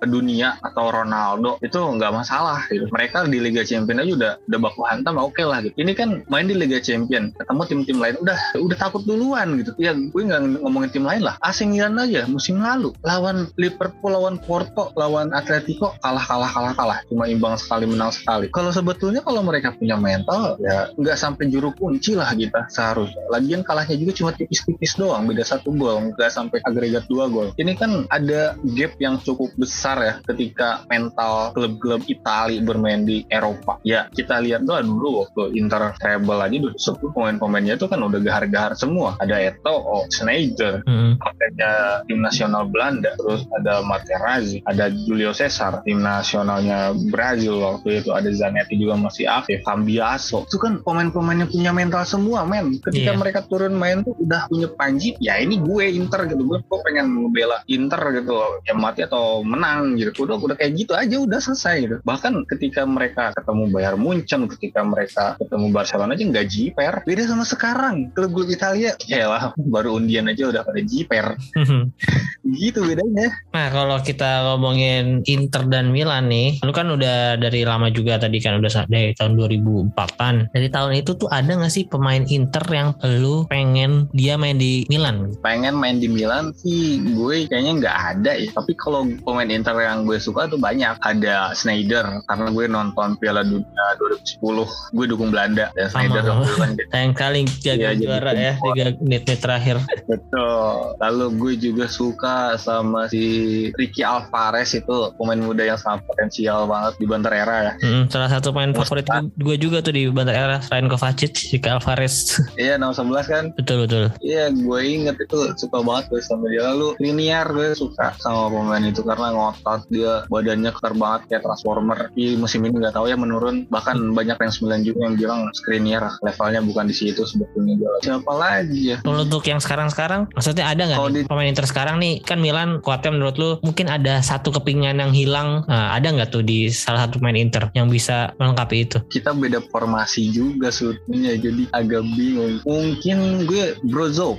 Speaker 2: dunia atau Ronaldo, itu nggak masalah gitu. Mereka di Liga Champions aja udah udah baku hantam oke okay lah gitu. Ini kan main di Liga Champions, ketemu tim-tim lain udah udah takut duluan gitu. Ya gue nggak ngomongin tim lain lah. AC Milan aja musim lalu lawan Liverpool, lawan Porto, lawan Atletico kalah kalah kalah kalah, cuma imbang sekali menang sekali. Kalau sebetulnya kalau mereka punya mental ya nggak sampai juru kunci lah kita seharusnya. Lagian kalahnya juga cuma tipis-tipis doang, beda satu gol, nggak sampai agregat dua gol. Ini kan ada gap yang cukup besar ya ketika mental klub-klub Italia bermain di Eropa. Ya kita lihat tuh dulu waktu Inter treble aja dulu sepuluh pemain-pemainnya itu kan udah gahar-gahar semua. Ada Eto, oh, Schneider, mm -hmm. tim nasional Belanda, terus ada Materazzi, ada Julio Cesar, tim nasionalnya Brazil waktu itu, ada Zanetti juga masih aktif, Cambiaso. Itu kan pemain-pemain yang punya mental semua, men. Ketika yeah. mereka turun main tuh udah punya panji, ya ini gue Inter gitu. Gue kok pengen membela Inter gitu, ya mati atau menang gitu. Udah udah kayak gitu aja udah selesai gitu. Bahkan ketika mereka ketemu Bayar Munchen, ketika mereka ketemu Barcelona aja nggak jiper. Beda sama sekarang. Klub-klub Italia, ya lah baru undian aja udah pada jiper. gitu bedanya.
Speaker 1: Nah kalau kita ngomongin Inter dan Milan nih, lu kan udah dari lama juga tadi kan udah dari tahun 2004an. Dari tahun itu tuh ada nggak sih pemain Inter yang lu pengen dia main di Milan?
Speaker 2: Pengen main di Milan sih gue kayaknya nggak ada ya. Tapi kalau pemain Inter yang gue suka tuh banyak. Ada Schneider karena gue nonton Piala Dunia 2010. Gue dukung Belanda
Speaker 1: dan Schneider kan Sayang kali jaga ya, juara ya tiga menit-menit terakhir.
Speaker 2: Betul. Lalu gue juga suka sama si Ricky Alvarez itu pemain muda yang sangat potensial banget di Banter Era ya.
Speaker 1: Hmm, salah satu pemain favorit gue juga tuh di Banter Era selain Kovacic, Ricky Alvarez.
Speaker 2: iya, nomor 11 kan?
Speaker 1: Betul betul.
Speaker 2: Iya, gue inget itu suka banget gue sama dia. Lalu Liniar gue suka sama pemain itu karena ngotot dia badannya kekar banget kayak transformer. Di musim ini nggak tahu ya menurun. Bahkan banyak yang sembilan juga yang bilang Skriniar levelnya bukan di situ sebetulnya. Siapa lagi ya?
Speaker 1: Kalau untuk yang sekarang-sekarang, maksudnya ada nggak di... pemain Inter sekarang nih? Kan Milan kuatnya menurut lu mungkin ada satu kepingan yang hilang. Nah, ada nggak tuh di salah satu pemain Inter yang bisa melengkapi itu?
Speaker 2: Kita beda formasi juga sebetulnya, jadi agak bingung. Mungkin gue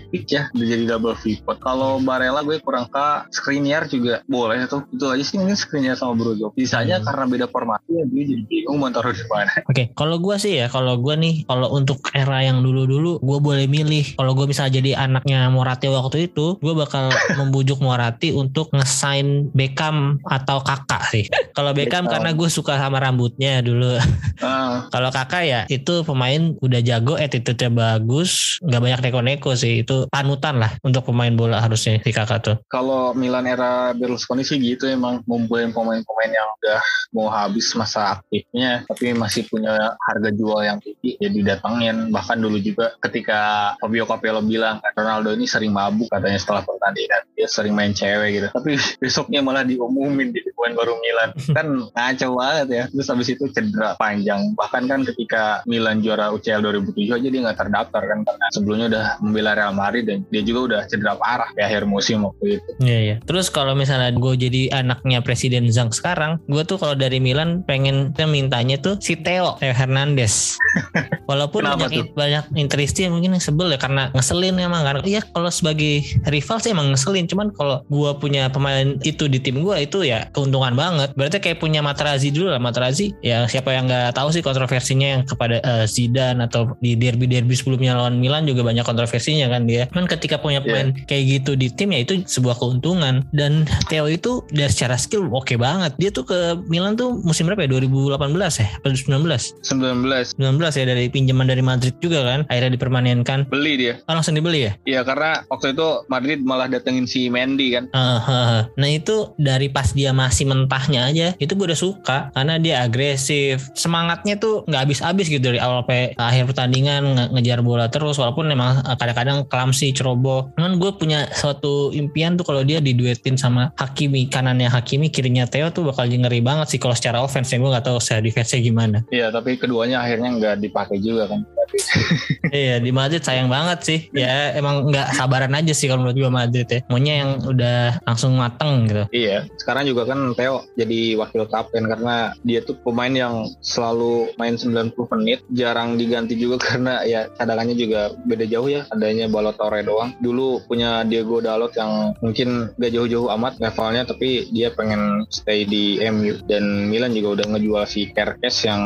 Speaker 2: Brozovic ya udah jadi double pivot. Kalau Barella gue kurang ke Skriniar juga boleh tuh. Itu aja sih mungkin Skriniar sama Brozovic. Sisanya hmm. karena beda formasi ya gue jadi bingung mau taruh di mana.
Speaker 1: Oke, okay. kalau gue sih ya, kalau gue nih, kalau untuk era yang dulu-dulu, gue boleh milih. Kalau gue misalnya jadi anaknya Morati waktu itu, gue bakal membujuk Morati untuk ngesain Beckham atau Kakak sih. Kalau Beckham karena gue suka sama rambutnya dulu. Uh. Kalau Kakak ya itu pemain udah jago, attitude-nya bagus, nggak banyak neko-neko sih. Itu panutan lah untuk pemain bola harusnya si Kakak tuh.
Speaker 2: Kalau Milan era Berlusconi sih gitu emang ngumpulin pemain-pemain yang udah mau habis masa aktifnya, tapi masih punya harga jual yang tinggi, ya didatengin. Bahkan dulu juga ketika Fabio Capello bilang Ronaldo ini sering mabuk katanya setelah pertandingan, dia sering main cewek gitu. Tapi besoknya malah diumumin di pemain baru Milan kan ngaco banget ya terus habis itu cedera panjang bahkan kan ketika Milan juara UCL 2007 aja dia nggak terdaftar kan karena sebelumnya udah membela Real Madrid dan dia juga udah cedera parah di akhir musim waktu itu
Speaker 1: iya iya terus kalau misalnya gue jadi anaknya Presiden Zhang sekarang gue tuh kalau dari Milan pengen mintanya tuh si Theo Theo Hernandez walaupun banyak tuh? banyak interisti yang mungkin sebel ya karena ngeselin emang karena iya kalau sebagai rival sih emang ngeselin cuman kalau gue punya pemain itu di tim gue itu ya keuntungan banget. Berarti kayak punya Materazzi dulu lah. Materazzi ya siapa yang nggak tahu sih kontroversinya yang kepada uh, Zidane atau di derby-derby sebelumnya lawan Milan juga banyak kontroversinya kan dia. Kan ketika punya pemain yeah. kayak gitu di tim ya itu sebuah keuntungan. Dan Theo itu dari secara skill oke okay banget. Dia tuh ke Milan tuh musim berapa ya? 2018 ya? Atau 19?
Speaker 2: 19.
Speaker 1: 19 ya dari pinjaman dari Madrid juga kan. Akhirnya dipermanenkan.
Speaker 2: Beli dia.
Speaker 1: Oh, langsung dibeli ya?
Speaker 2: Iya karena waktu itu Madrid malah datengin si Mendy kan.
Speaker 1: Uh, uh, Nah itu dari pas dia masih mentahnya aja itu gue udah suka karena dia agresif semangatnya tuh nggak habis-habis gitu dari awal sampai akhir pertandingan nge ngejar bola terus walaupun memang eh, kadang-kadang klamsi ceroboh. Cuman gue punya suatu impian tuh kalau dia diduetin sama Hakimi kanannya Hakimi kirinya Theo tuh bakal ngeri banget sih kalau secara offense gue nggak tahu secara defense gimana.
Speaker 2: Iya tapi keduanya akhirnya nggak dipakai juga kan.
Speaker 1: Iya di Madrid sayang banget sih. Ya emang nggak sabaran aja sih kalau menurut gue Madrid ya. Maunya yang udah langsung mateng gitu.
Speaker 2: Iya sekarang juga kan Theo jadi wakil kapten karena dia tuh pemain yang selalu main 90 menit jarang diganti juga karena ya cadangannya juga beda jauh ya. Adanya Balotore doang. Dulu punya Diego Dalot yang mungkin gak jauh-jauh amat levelnya tapi dia pengen stay di MU dan Milan juga udah ngejual si Kerkes yang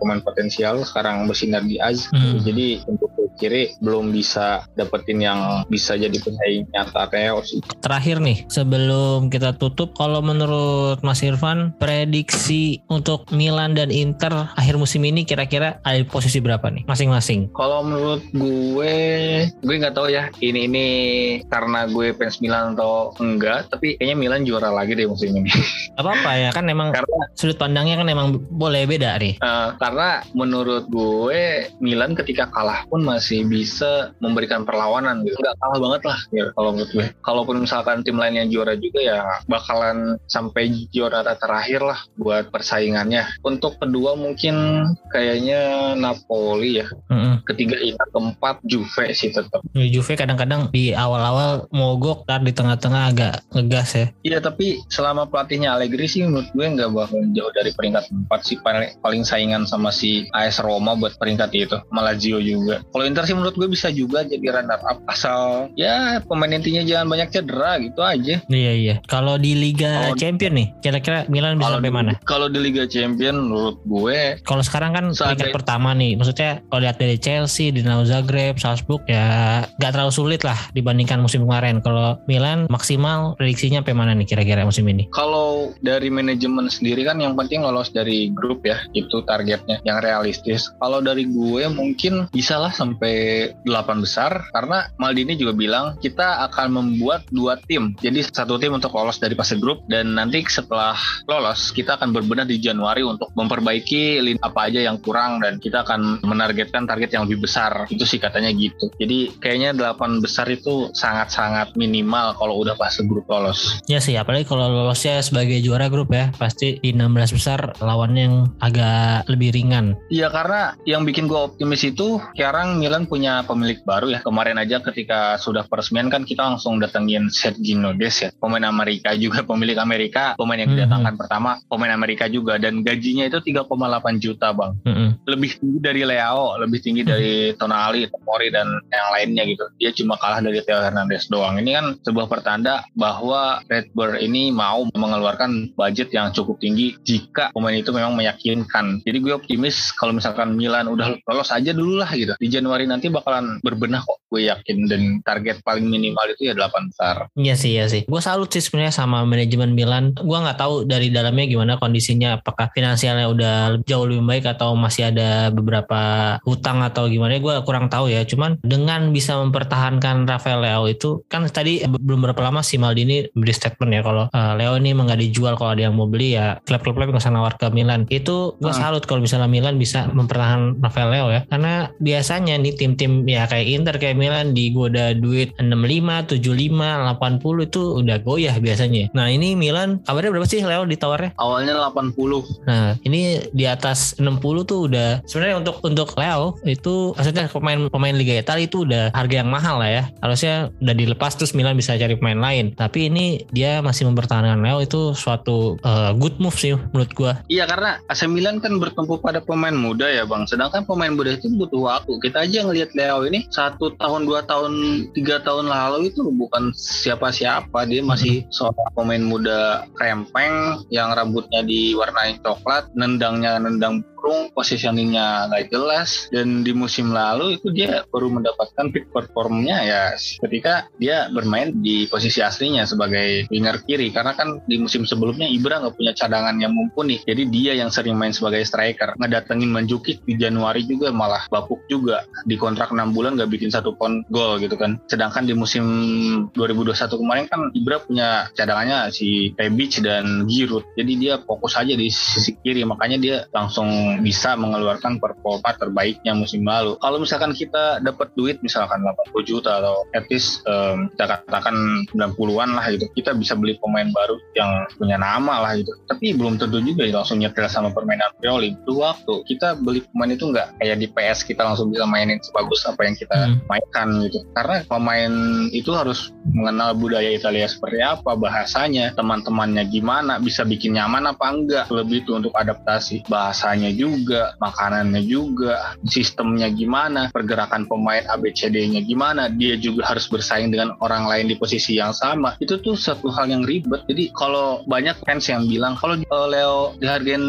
Speaker 2: pemain potensial sekarang bersinar di Az hmm. jadi untuk kiri belum bisa dapetin yang bisa jadi pesaing nyata Theo sih.
Speaker 1: Terakhir nih sebelum kita tutup kalau menurut Mas Irfan prediksi untuk Milan dan Inter akhir musim ini kira-kira ada di posisi berapa nih masing-masing?
Speaker 2: Kalau menurut gue gue nggak tahu ya ini ini karena gue fans Milan atau enggak tapi kayaknya Milan juara lagi deh musim ini.
Speaker 1: Apa apa ya kan emang karena, sudut pandangnya kan emang boleh beda nih.
Speaker 2: Uh, karena menurut gue Milan ketika kalah pun masih masih bisa memberikan perlawanan gitu. Gak kalah banget lah ya kalau menurut gue. Kalaupun misalkan tim lain yang juara juga ya bakalan sampai juara terakhir lah buat persaingannya. Untuk kedua mungkin kayaknya Napoli ya. Mm-hmm. Ketiga Inter, keempat Juve sih tetap.
Speaker 1: Ya, Juve kadang-kadang di awal-awal mogok, tar di tengah-tengah agak ngegas ya.
Speaker 2: Iya tapi selama pelatihnya Allegri sih menurut gue nggak bakal jauh dari peringkat empat sih paling, paling saingan sama si AS Roma buat peringkat itu. Malah Lazio juga. Kalau Inter sih menurut gue bisa juga jadi runner up asal ya pemain intinya jangan banyak cedera gitu aja.
Speaker 1: Iya iya. Kalau di Liga kalo, Champion nih, kira-kira Milan bisa sampai mana?
Speaker 2: Kalau di Liga Champion menurut gue
Speaker 1: kalau sekarang kan peringkat pertama nih, maksudnya kalau lihat dari Chelsea, Dinamo Zagreb, Salzburg ya gak terlalu sulit lah dibandingkan musim kemarin. Kalau Milan maksimal prediksinya sampai mana nih kira-kira musim ini?
Speaker 2: Kalau dari manajemen sendiri kan yang penting lolos dari grup ya, itu targetnya yang realistis. Kalau dari gue mungkin bisa lah sampai sampai delapan besar karena Maldini juga bilang kita akan membuat dua tim. Jadi satu tim untuk lolos dari fase grup dan nanti setelah lolos kita akan berbenah di Januari untuk memperbaiki apa aja yang kurang dan kita akan menargetkan target yang lebih besar. Itu sih katanya gitu. Jadi kayaknya delapan besar itu sangat-sangat minimal kalau udah fase grup lolos.
Speaker 1: Ya sih, apalagi kalau lolosnya sebagai juara grup ya, pasti di 16 besar lawannya yang agak lebih ringan.
Speaker 2: Iya karena yang bikin gue optimis itu sekarang Milan Milan punya pemilik baru ya. Kemarin aja ketika sudah peresmian kan kita langsung datengin Sergio Des ya. Pemain Amerika juga, pemilik Amerika. Pemain yang didatangkan mm -hmm. pertama, pemain Amerika juga. Dan gajinya itu 3,8 juta bang. Mm -hmm. Lebih tinggi dari Leo, lebih tinggi mm -hmm. dari Tonali, Tomori, dan yang lainnya gitu. Dia cuma kalah dari Theo Hernandez doang. Ini kan sebuah pertanda bahwa Red Bull ini mau mengeluarkan budget yang cukup tinggi jika pemain itu memang meyakinkan. Jadi gue optimis kalau misalkan Milan udah lolos aja dulu lah gitu. Di Januari Januari nanti bakalan berbenah kok gue yakin dan target paling minimal itu ya 8 besar.
Speaker 1: Iya sih iya sih. Gue salut sih sebenarnya sama manajemen Milan. Gue nggak tahu dari dalamnya gimana kondisinya apakah finansialnya udah jauh lebih baik atau masih ada beberapa hutang atau gimana gue kurang tahu ya. Cuman dengan bisa mempertahankan Rafael Leo itu kan tadi belum berapa lama si Maldini beri statement ya kalau uh, Leo ini emang gak dijual kalau ada yang mau beli ya klub-klub nggak usah nawar ke Milan. Itu gue hmm. salut kalau misalnya Milan bisa mempertahankan Rafael Leo ya. Karena biasanya nih tim-tim ya kayak Inter kayak Milan digoda duit 65, 75, 80 itu udah goyah biasanya. Nah ini Milan kabarnya berapa sih Leo ditawarnya?
Speaker 2: Awalnya 80.
Speaker 1: Nah ini di atas 60 tuh udah sebenarnya untuk untuk Leo itu maksudnya pemain pemain Liga Italia itu udah harga yang mahal lah ya. Harusnya udah dilepas terus Milan bisa cari pemain lain. Tapi ini dia masih mempertahankan Leo itu suatu uh, good move sih menurut gua.
Speaker 2: Iya karena AC Milan kan bertumpu pada pemain muda ya bang. Sedangkan pemain muda itu butuh waktu. Kita aja ngelihat Leo ini. Satu tahun dua tahun tiga tahun lalu itu bukan siapa-siapa. Dia masih seorang pemain muda krempeng yang rambutnya diwarnai coklat nendangnya nendang burung positioningnya nggak jelas. Dan di musim lalu itu dia baru mendapatkan peak performnya ya. Ketika dia bermain di posisi aslinya sebagai winger kiri. Karena kan di musim sebelumnya Ibra nggak punya cadangan yang mumpuni. Jadi dia yang sering main sebagai striker. Ngedatengin Manjukic di Januari juga malah bapuk juga. Di kontrak 6 bulan gak bikin satu pon gol gitu kan. Sedangkan di musim 2021 kemarin kan Ibra punya cadangannya si Rebic dan Giroud. Jadi dia fokus aja di sisi kiri. Makanya dia langsung bisa mengeluarkan performa terbaiknya musim lalu. Kalau misalkan kita dapat duit misalkan 80 juta atau at least um, kita katakan 90-an lah gitu. Kita bisa beli pemain baru yang punya nama lah gitu. Tapi belum tentu juga ya, langsung nyetel sama permainan Pioli. Dulu waktu kita beli pemain itu nggak kayak di PS kita langsung bisa mainin sebagus apa yang kita hmm. mainkan gitu. Karena pemain itu harus mengenal budaya Italia seperti apa, bahasanya, teman-temannya gimana, bisa bikin nyaman apa enggak. Lebih itu untuk adaptasi bahasanya juga, makanannya juga, sistemnya gimana, pergerakan pemain ABCD-nya gimana, dia juga harus bersaing dengan orang lain di posisi yang sama. Itu tuh satu hal yang ribet. Jadi kalau banyak fans yang bilang kalau uh, Leo dihargain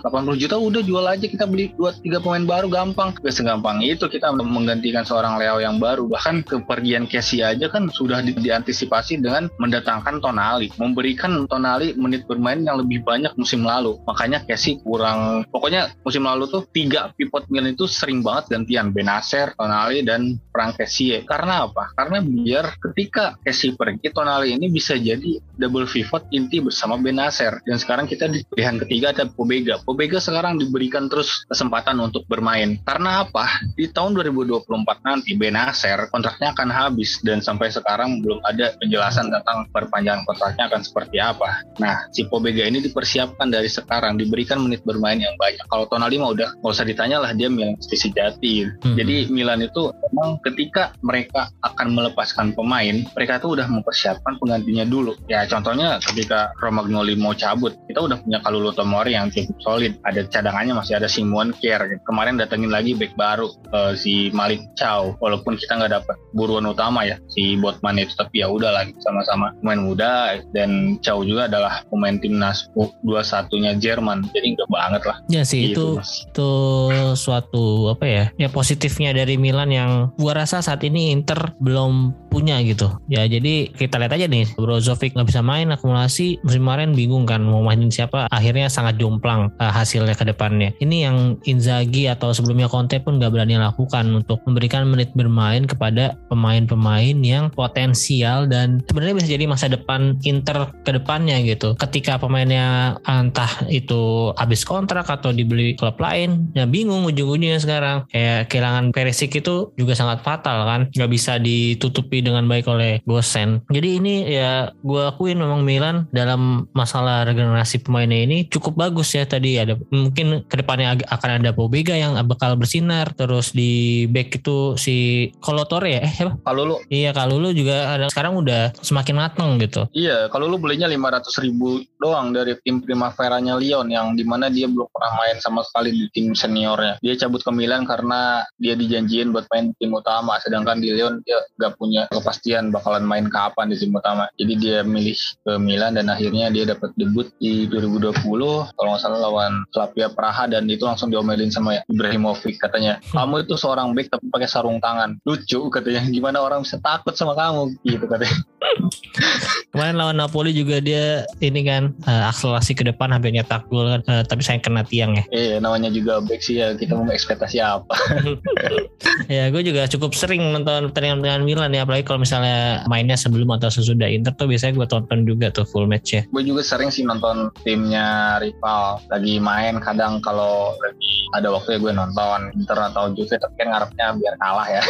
Speaker 2: 80 juta udah jual aja kita beli dua tiga pemain baru gampang. Gak segampang itu kita menggantikan seorang Leo yang baru. Bahkan kepergian Casey aja kan sudah di, diantisipasi dengan mendatangkan Tonali, memberikan Tonali menit bermain yang lebih banyak musim lalu. Makanya Casey kurang pokoknya musim lalu tuh tiga pivot Milan itu sering banget gantian Benacer, Tonali dan Frank Kessie. Karena apa? Karena biar ketika Kessie pergi Tonali ini bisa jadi double pivot inti bersama Benacer. Dan sekarang kita di pilihan ketiga ada Pobega. Pobega sekarang diberikan terus kesempatan untuk bermain. Karena apa? Di tahun 2024 nanti Benacer kontraknya akan habis dan sampai sekarang belum ada penjelasan tentang perpanjangan kontraknya akan seperti apa. Nah, si Pobega ini dipersiapkan dari sekarang diberikan menit bermain yang banyak. Tonali mah udah nggak usah ditanya lah dia Milan sejati. Hmm. Jadi Milan itu memang ketika mereka akan melepaskan pemain, mereka tuh udah mempersiapkan penggantinya dulu. Ya contohnya ketika Romagnoli mau cabut, kita udah punya Kalulu Tomori yang cukup solid. Ada cadangannya masih ada Simon Kier. Kemarin datengin lagi back baru uh, si Malik Chow. Walaupun kita nggak dapat buruan utama ya si Botman itu, tapi ya udah lagi sama-sama pemain muda dan Chow juga adalah pemain timnas U21-nya Jerman. Jadi nggak banget lah.
Speaker 1: Ya sih gitu, itu itu suatu apa ya? Ya positifnya dari Milan yang gua rasa saat ini Inter belum punya gitu. Ya jadi kita lihat aja nih Brozovic nggak bisa main akumulasi musim kemarin bingung kan mau mainin siapa akhirnya sangat jomplang uh, hasilnya ke depannya. Ini yang Inzaghi atau sebelumnya Conte pun nggak berani lakukan untuk memberikan menit bermain kepada pemain-pemain yang potensial dan sebenarnya bisa jadi masa depan Inter ke depannya gitu. Ketika pemainnya entah itu habis kontrak atau dibeli klub lain, ya bingung ujung-ujungnya sekarang. Kayak kehilangan Perisic itu juga sangat fatal kan, nggak bisa ditutupi dengan baik oleh Gosen. Jadi ini ya gue akuin memang Milan dalam masalah regenerasi pemainnya ini cukup bagus ya tadi. Ada mungkin ke depannya akan ada Pobega yang bakal bersinar. Terus di back itu si Kolotore ya? Eh
Speaker 2: apa? Kalulu.
Speaker 1: Iya Kalulu juga ada. Sekarang udah semakin matang gitu.
Speaker 2: Iya Kalulu belinya 500 ribu doang dari tim Primavera-nya Lyon yang di mana dia belum pernah main sama sekali di tim seniornya. Dia cabut ke Milan karena dia dijanjiin buat main tim utama sedangkan di Lyon dia gak punya kepastian bakalan main kapan di tim utama. Jadi dia milih ke Milan dan akhirnya dia dapat debut di 2020 kalau nggak salah lawan Slavia Praha dan itu langsung diomelin sama Ibrahimovic katanya. Kamu itu seorang back tapi pakai sarung tangan. Lucu katanya. Gimana orang bisa takut sama kamu? Gitu katanya.
Speaker 1: Kemarin lawan Napoli juga dia ini kan uh, akselerasi ke depan hampir nyetak gol kan. Uh, tapi saya kena tiang ya.
Speaker 2: Iya namanya juga back sih ya. Kita mau ekspektasi apa.
Speaker 1: Ya gue juga cukup sering nonton pertandingan dengan Milan ya. Apalagi kalau misalnya mainnya sebelum atau sesudah Inter tuh biasanya gue tonton juga tuh full match ya.
Speaker 2: Gue juga sering sih nonton timnya rival. Lagi main kadang kalau lagi ada waktu ya gue nonton Inter atau Juve. Tapi kan ngarepnya biar kalah ya.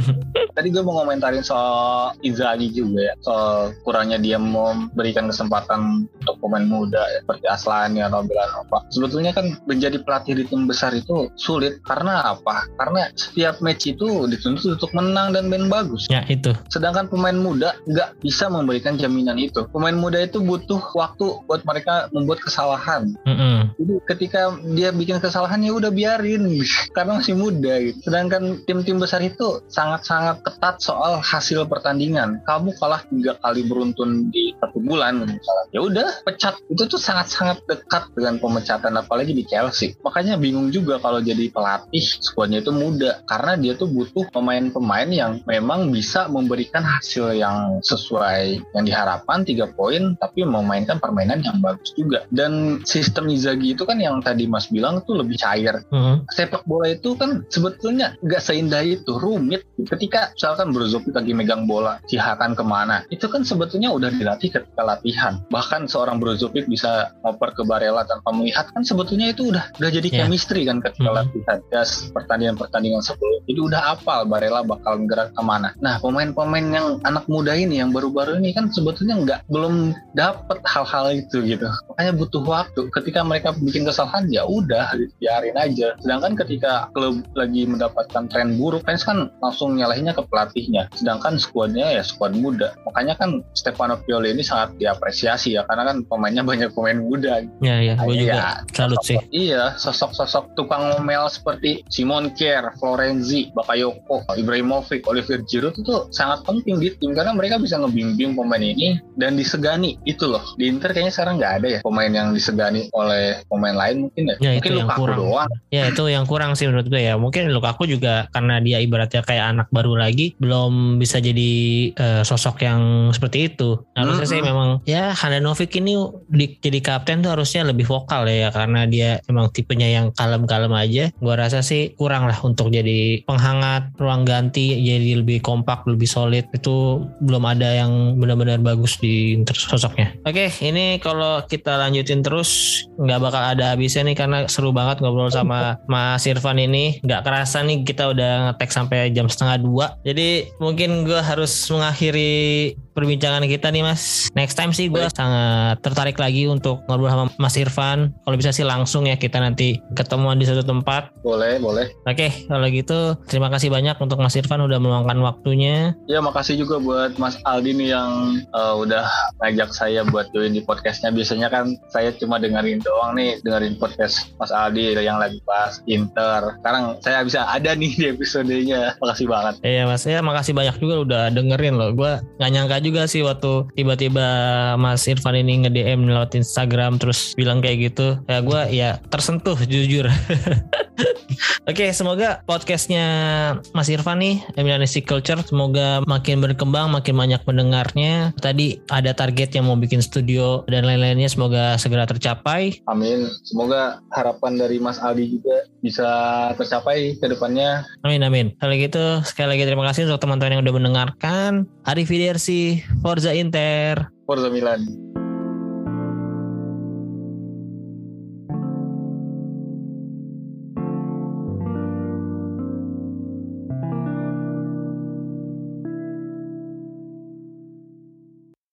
Speaker 2: Tadi gue mau ngomentarin soal Inzaghi juga ya. Soal kurangnya dia memberikan kesempatan untuk pemain muda ya, seperti Aslani atau Belanova sebetulnya kan menjadi pelatih di tim besar itu sulit karena apa karena setiap match itu dituntut untuk menang dan main bagus
Speaker 1: ya itu
Speaker 2: sedangkan pemain muda nggak bisa memberikan jaminan itu pemain muda itu butuh waktu buat mereka membuat kesalahan mm -hmm. jadi ketika dia bikin kesalahan ya udah biarin karena masih muda gitu. Sedangkan tim-tim besar itu sangat-sangat ketat soal hasil pertandingan. Kamu kalah tiga kali beruntun di satu bulan misalnya. Ya udah pecat. Itu tuh sangat-sangat dekat dengan pemecatan apalagi di Chelsea. Makanya bingung juga kalau jadi pelatih skuadnya itu muda karena dia tuh butuh pemain-pemain yang memang bisa memberikan hasil yang sesuai yang diharapkan tiga poin tapi memainkan permainan yang bagus juga. Dan sistem Inzaghi lagi itu kan yang tadi Mas bilang tuh lebih cair.
Speaker 1: Mhm.
Speaker 2: Sepak bola itu kan sebetulnya nggak seindah itu, rumit. Ketika misalkan Brozovic lagi megang bola, si Hakan ke mana, itu kan sebetulnya udah dilatih ketika latihan. Bahkan seorang Brozovic bisa ngoper ke Barella tanpa melihat kan sebetulnya itu udah udah jadi
Speaker 1: Ya.
Speaker 2: chemistry kan ketika
Speaker 1: Mhm.
Speaker 2: latihan. Ya pertandingan-pertandingan sebelum. Jadi udah hafal Barella bakal gerak ke mana. Nah pemain-pemain yang anak muda ini yang baru-baru ini kan sebetulnya nggak belum dapet hal-hal itu gitu. Makanya butuh waktu. Ketika mereka bikin kesalahan ya udah biarin aja. Sedangkan ketika klub lagi mendapatkan tren buruk, fans kan langsung nyalahinnya ke pelatihnya. Sedangkan skuadnya ya skuad muda. Makanya kan Stefano Pioli ini sangat diapresiasi ya karena kan pemainnya banyak pemain muda.
Speaker 1: Ya ya, gue juga
Speaker 2: Ya,
Speaker 1: salut sih.
Speaker 2: Iya, sosok-sosok tukang ngomel seperti Simon Kjaer, Florenzi, Bakayoko, Ibrahimovic, Olivier Giroud itu sangat penting di tim karena mereka bisa ngebimbing pemain ini dan disegani itu loh. Di Inter kayaknya sekarang nggak ada ya pemain yang disegani oleh pemain lain mungkin ya.
Speaker 1: Ya,
Speaker 2: mungkin
Speaker 1: itu yang
Speaker 2: Lukaku
Speaker 1: kurang.
Speaker 2: doang.
Speaker 1: Ya itu yang kurang sih menurut gue ya. Mungkin Lukaku juga karena dia ibaratnya kayak anak baru lagi, belum bisa jadi eh, sosok yang seperti itu. Harusnya sih
Speaker 2: Mhm.
Speaker 1: memang ya Handanovic ini di, jadi kapten tuh harusnya lebih vokal ya karena dia emang tipenya yang kalem-kalem aja. Gua rasa sih kurang lah untuk jadi penghangat ruang ganti jadi lebih kompak, lebih solid. Itu belum ada yang benar-benar bagus di Inter sosoknya. Oke, ini kalau kita lanjutin terus nggak bakal ada habisnya nih karena seru banget ngobrol sama Mas Irfan ini. Nggak kerasa nih kita udah ngetek sampai jam setengah dua. Jadi mungkin gue harus mengakhiri perbincangan kita nih Mas. Next time sih gue sangat tertarik lagi untuk ngobrol sama Mas Irfan. Kalau bisa sih langsung ya kita nanti ketemuan di satu tempat.
Speaker 2: Boleh, boleh.
Speaker 1: Oke, kalau gitu terima kasih banyak untuk Mas Irfan udah meluangkan waktunya.
Speaker 2: Ya makasih juga buat Mas Aldi nih yang uh, udah ngajak saya buat join di podcastnya. Biasanya kan saya cuma dengerin doang nih, dengerin podcast Mas Aldi yang lagi bahas Inter. Sekarang saya bisa ada nih di episodenya. Makasih banget.
Speaker 1: Iya mas, ya makasih banyak juga udah dengerin loh. Gue nggak nyangka juga sih waktu tiba-tiba Mas Irfan ini nge-DM lewat Instagram terus bilang kayak gitu. Ya gue ya tersentuh jujur. Oke, semoga podcastnya Mas Irfan nih, Emilianistic Culture, semoga makin berkembang, makin banyak pendengarnya. Tadi ada target yang mau bikin studio dan lain-lainnya, semoga segera tercapai.
Speaker 2: Amin. Semoga harapan dari Mas Aldi juga bisa tercapai ke depannya.
Speaker 1: Amin amin. Kalau gitu sekali lagi terima kasih untuk teman-teman yang udah mendengarkan. Arrivederci, Forza Inter.
Speaker 2: Forza Milan.